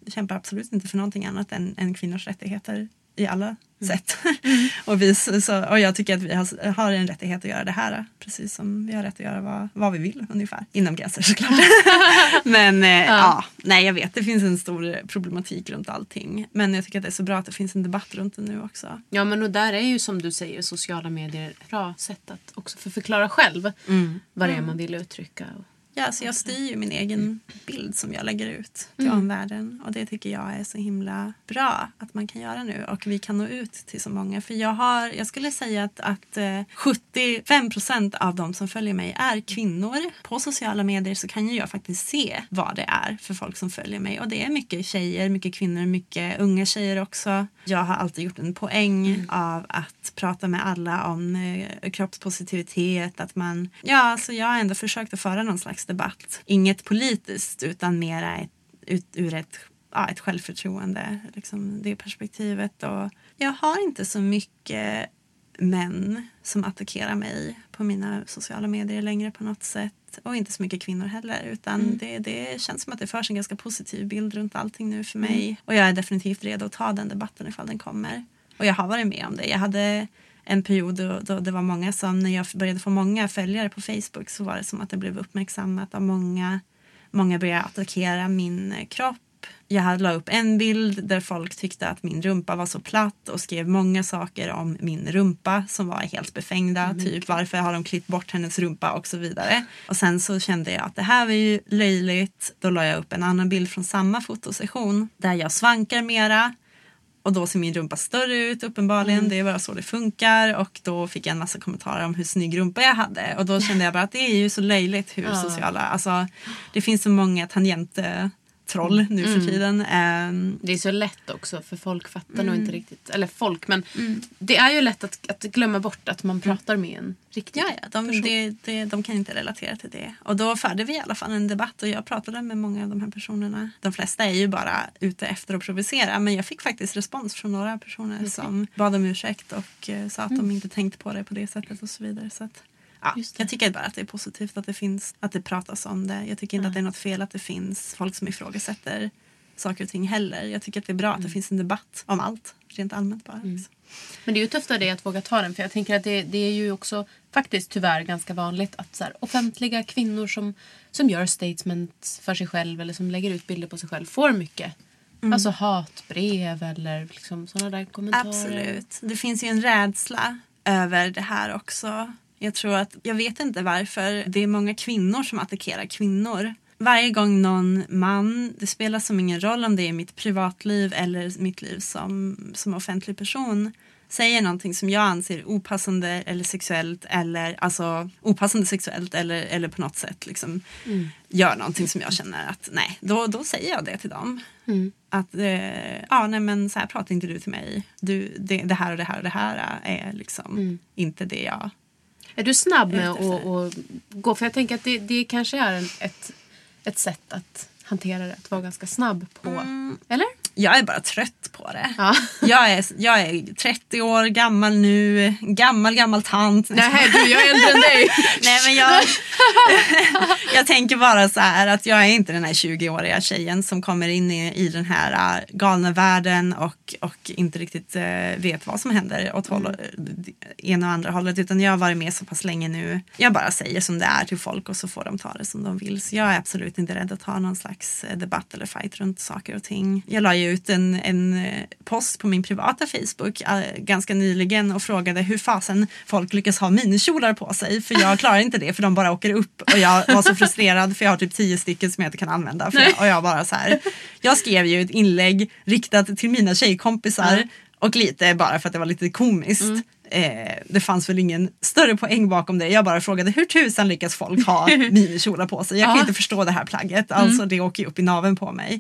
kämpar absolut inte för någonting annat än, än kvinnors rättigheter i alla sätt. och, vi, så, och jag tycker att vi har, har en rättighet att göra det här. Precis som vi har rätt att göra vad, vad vi vill ungefär. Inom gränser såklart. Men eh, ja. nej jag vet det finns en stor problematik runt allting. Men jag tycker att det är så bra att det finns en debatt runt det nu också. Ja men och där är ju som du säger sociala medier ett bra sätt att också förklara själv vad det är man vill uttrycka. Och, Ja, så jag styr ju min egen bild som jag lägger ut till omvärlden. Och det tycker jag är så himla bra att man kan göra nu. Och vi kan nå ut till så många. För jag, har, jag skulle säga att, att eh, 75 procent av de som följer mig är kvinnor. På sociala medier så kan ju jag faktiskt se vad det är för folk som följer mig. Och det är mycket tjejer, mycket kvinnor, mycket unga tjejer också. Jag har alltid gjort en poäng av att prata med alla om eh, kroppspositivitet. Att man, ja, alltså jag har ändå försökt att föra någon slags debatt. Inget politiskt utan mera ett, ut, ur ett, ja, ett självförtroende. Liksom det perspektivet. Och jag har inte så mycket män som attackerar mig på mina sociala medier längre på något sätt. Och inte så mycket kvinnor heller. Utan det, det känns som att det förs en ganska positiv bild runt allting nu för mig. Och jag är definitivt redo att ta den debatten ifall den kommer. Och jag har varit med om det. Jag hade en period då, då det var många som, när jag började få många följare på Facebook så var det som att det blev uppmärksammat av många. Många började attackera min kropp. Jag hade la upp en bild där folk tyckte att min rumpa var så platt och skrev många saker om min rumpa som var helt befängda. Typ varför har de klippt bort hennes rumpa och så vidare. Och sen så kände jag att det här var ju löjligt. Då la jag upp en annan bild från samma fotosession där jag svankar mera. Och då ser min rumpa större ut uppenbarligen. Det är bara så det funkar. Och då fick jag en massa kommentarer om hur snygg rumpa jag hade. Och då kände jag bara att det är ju så löjligt hur sociala... Alltså, det finns så många tangenttroll nu för tiden. Ehm, Det är så lätt också för folk fattar nog inte riktigt. Eller folk men det är ju lätt att, att glömma bort att man pratar med en riktig Ja, ja de, det, det, de kan inte relatera till det. Och då förde vi i alla fall en debatt och jag pratade med många av de här personerna. De flesta är ju bara ute efter att provocera men jag fick faktiskt respons från några personer som bad om ursäkt och eh, sa att de inte tänkt på det på det sättet och så vidare. Så att, ja, jag tycker bara att det är positivt att det finns, att det pratas om det. Jag tycker inte att det är något fel att det finns folk som ifrågasätter saker och ting heller. Jag tycker att det är bra att det finns en debatt om allt, rent allmänt bara. Liksom. Men det är ju tufft av dig att våga ta den. För jag tänker att det, det är ju också faktiskt tyvärr ganska vanligt att så här, offentliga kvinnor som, som gör statements för sig själv eller som lägger ut bilder på sig själv får mycket. Alltså hatbrev eller liksom sådana där kommentarer. Absolut. Det finns ju en rädsla över det här också. Jag tror att, jag vet inte varför, det är många kvinnor som attackerar kvinnor. Varje gång någon man, det spelar som ingen roll om det är mitt privatliv eller mitt liv som, som offentlig person, säger någonting som jag anser opassande eller sexuellt eller alltså opassande sexuellt eller, eller på något sätt liksom mm. gör någonting som jag känner att nej, då, då säger jag det till dem. Mm. Att eh, ja, nej men så här pratar inte du till mig. Du, det, det här och det här och det här är liksom mm. inte det jag är du snabb med att gå? För jag tänker att det, det kanske är en, ett, ett sätt att hantera det. Att vara ganska snabb på. Mm. Eller? Jag är bara trött på det. Ja. Jag, är, jag är 30 år gammal nu, gammal gammal tant. Nej du, jag är äldre än dig. Nej men jag, jag tänker bara så här att jag är inte den här 20-åriga tjejen som kommer in i, i den här äh, galna världen och, och inte riktigt uh, vet vad som händer åt håll, mm. ena och andra hållet utan jag har varit med så pass länge nu. Jag bara säger som det är till folk och så får de ta det som de vill. Så jag är absolut inte rädd att ha någon slags äh, debatt eller fight runt saker och ting. Jag la ju ut en, en eh, post på min privata Facebook äh, ganska nyligen och frågade hur fasen folk lyckas ha minikjolar på sig. För jag klarar inte det för de bara åker upp och jag var så frustrerad för jag har typ tio stycken som jag inte kan använda. Jag, och jag bara så här. Jag skrev ju ett inlägg riktat till mina tjejkompisar mm. och lite bara för att det var lite komiskt. Mm. Eh, det fanns väl ingen större poäng bakom det. Jag bara frågade hur tusan lyckas folk ha minikjolar på sig? Jag kan inte förstå det här plagget. Alltså mm. det åker ju upp i naven på mig.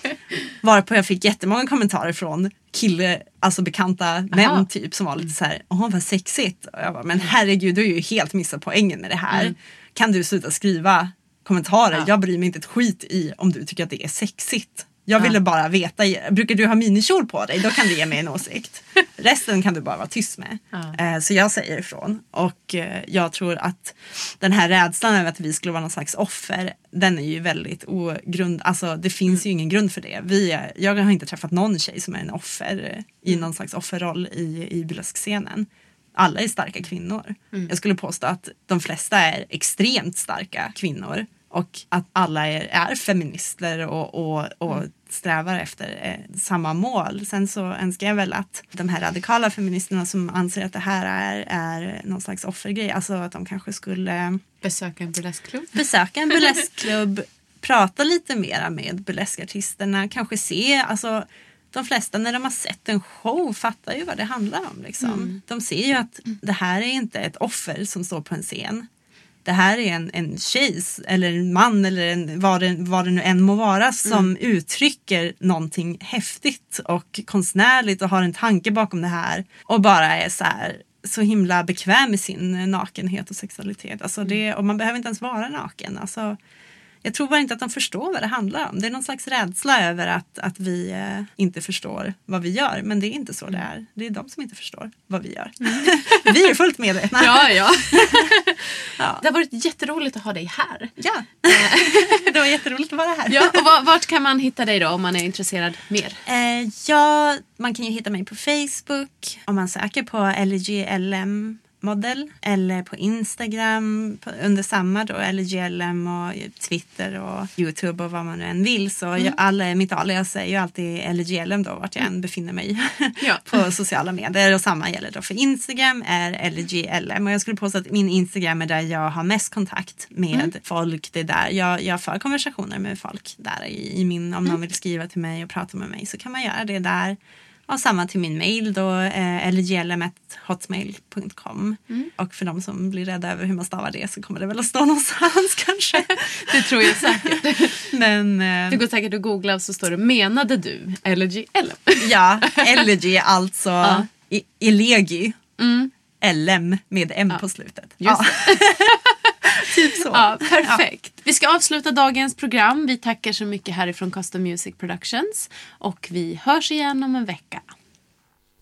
Varpå jag fick jättemånga kommentarer från kille, alltså bekanta män typ som var lite så här, åh vad sexigt. Och jag bara, men herregud du har ju helt missat poängen med det här. Mm. Kan du sluta skriva kommentarer? Ja. Jag bryr mig inte ett skit i om du tycker att det är sexigt. Jag ville bara veta, brukar du ha minikjol på dig? Då kan du ge mig en åsikt. Resten kan du bara vara tyst med. Ja. Eh, så jag säger ifrån. Och eh, jag tror att den här rädslan över att vi skulle vara någon slags offer, den är ju väldigt ogrund. Alltså det finns mm. ju ingen grund för det. Vi är, jag har inte träffat någon tjej som är en offer i mm. någon slags offerroll i, i burleskscenen. Alla är starka kvinnor. Mm. Jag skulle påstå att de flesta är extremt starka kvinnor och att alla är, är feminister och, och, och mm. Strävar efter eh, samma mål. Sen så önskar jag väl att de här radikala feministerna som anser att det här är, är någon slags offergrej, alltså att de kanske skulle besöka en burleskklubb. Besöka en burleskklubb, prata lite mera med burleskartisterna, kanske se, alltså de flesta när de har sett en show fattar ju vad det handlar om. Liksom. Mm. De ser ju att det här är inte ett offer som står på en scen det här är en, en tjej eller en man eller en, vad, det, vad det nu än må vara som mm. uttrycker någonting häftigt och konstnärligt och har en tanke bakom det här och bara är så här så himla bekväm med sin nakenhet och sexualitet. Alltså det, mm. och man behöver inte ens vara naken. Alltså, jag tror bara inte att de förstår vad det handlar om. Det är någon slags rädsla över att, att vi eh, inte förstår vad vi gör. Men det är inte så det är. Det är de som inte förstår vad vi gör. Mm. vi är fullt medvetna. Ja, ja. ja. Det har varit jätteroligt att ha dig här. Ja, det var jätteroligt att vara här. ja, och vart kan man hitta dig då om man är intresserad mer? Eh, ja, man kan ju hitta mig på Facebook om man söker på LGLM model eller på Instagram under samma då, eller GLM och Twitter och Youtube och vad man nu än vill. Så mm. jag, alla, mitt alias är ju alltid LGLM då vart jag än befinner mig ja. på sociala medier och samma gäller då för Instagram är LGLM och jag skulle påstå att min Instagram är där jag har mest kontakt med mm. folk. Det är där jag, jag för konversationer med folk där i, i min, om mm. någon vill skriva till mig och prata med mig så kan man göra det där. Och samma till min mail då, eh, lglm.hotmail.com. Mm. Och för de som blir rädda över hur man stavar det så kommer det väl att stå någonstans kanske. det tror jag säkert. Men, eh, det går säkert att googla och så står det menade du LGLM? ja, LG alltså ja. elegi. Mm. LM med M ja. på slutet. Just ja. Typ så. Ja, perfekt. Ja. Vi ska avsluta dagens program. Vi tackar så mycket härifrån Custom Music Productions. Och vi hörs igen om en vecka.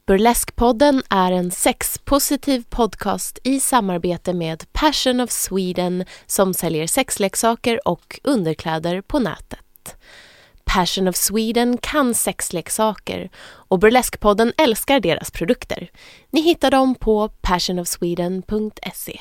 Burleskpodden är en sexpositiv podcast i samarbete med Passion of Sweden som säljer sexleksaker och underkläder på nätet. Passion of Sweden kan sexleksaker och Burleskpodden älskar deras produkter. Ni hittar dem på passionofsweden.se.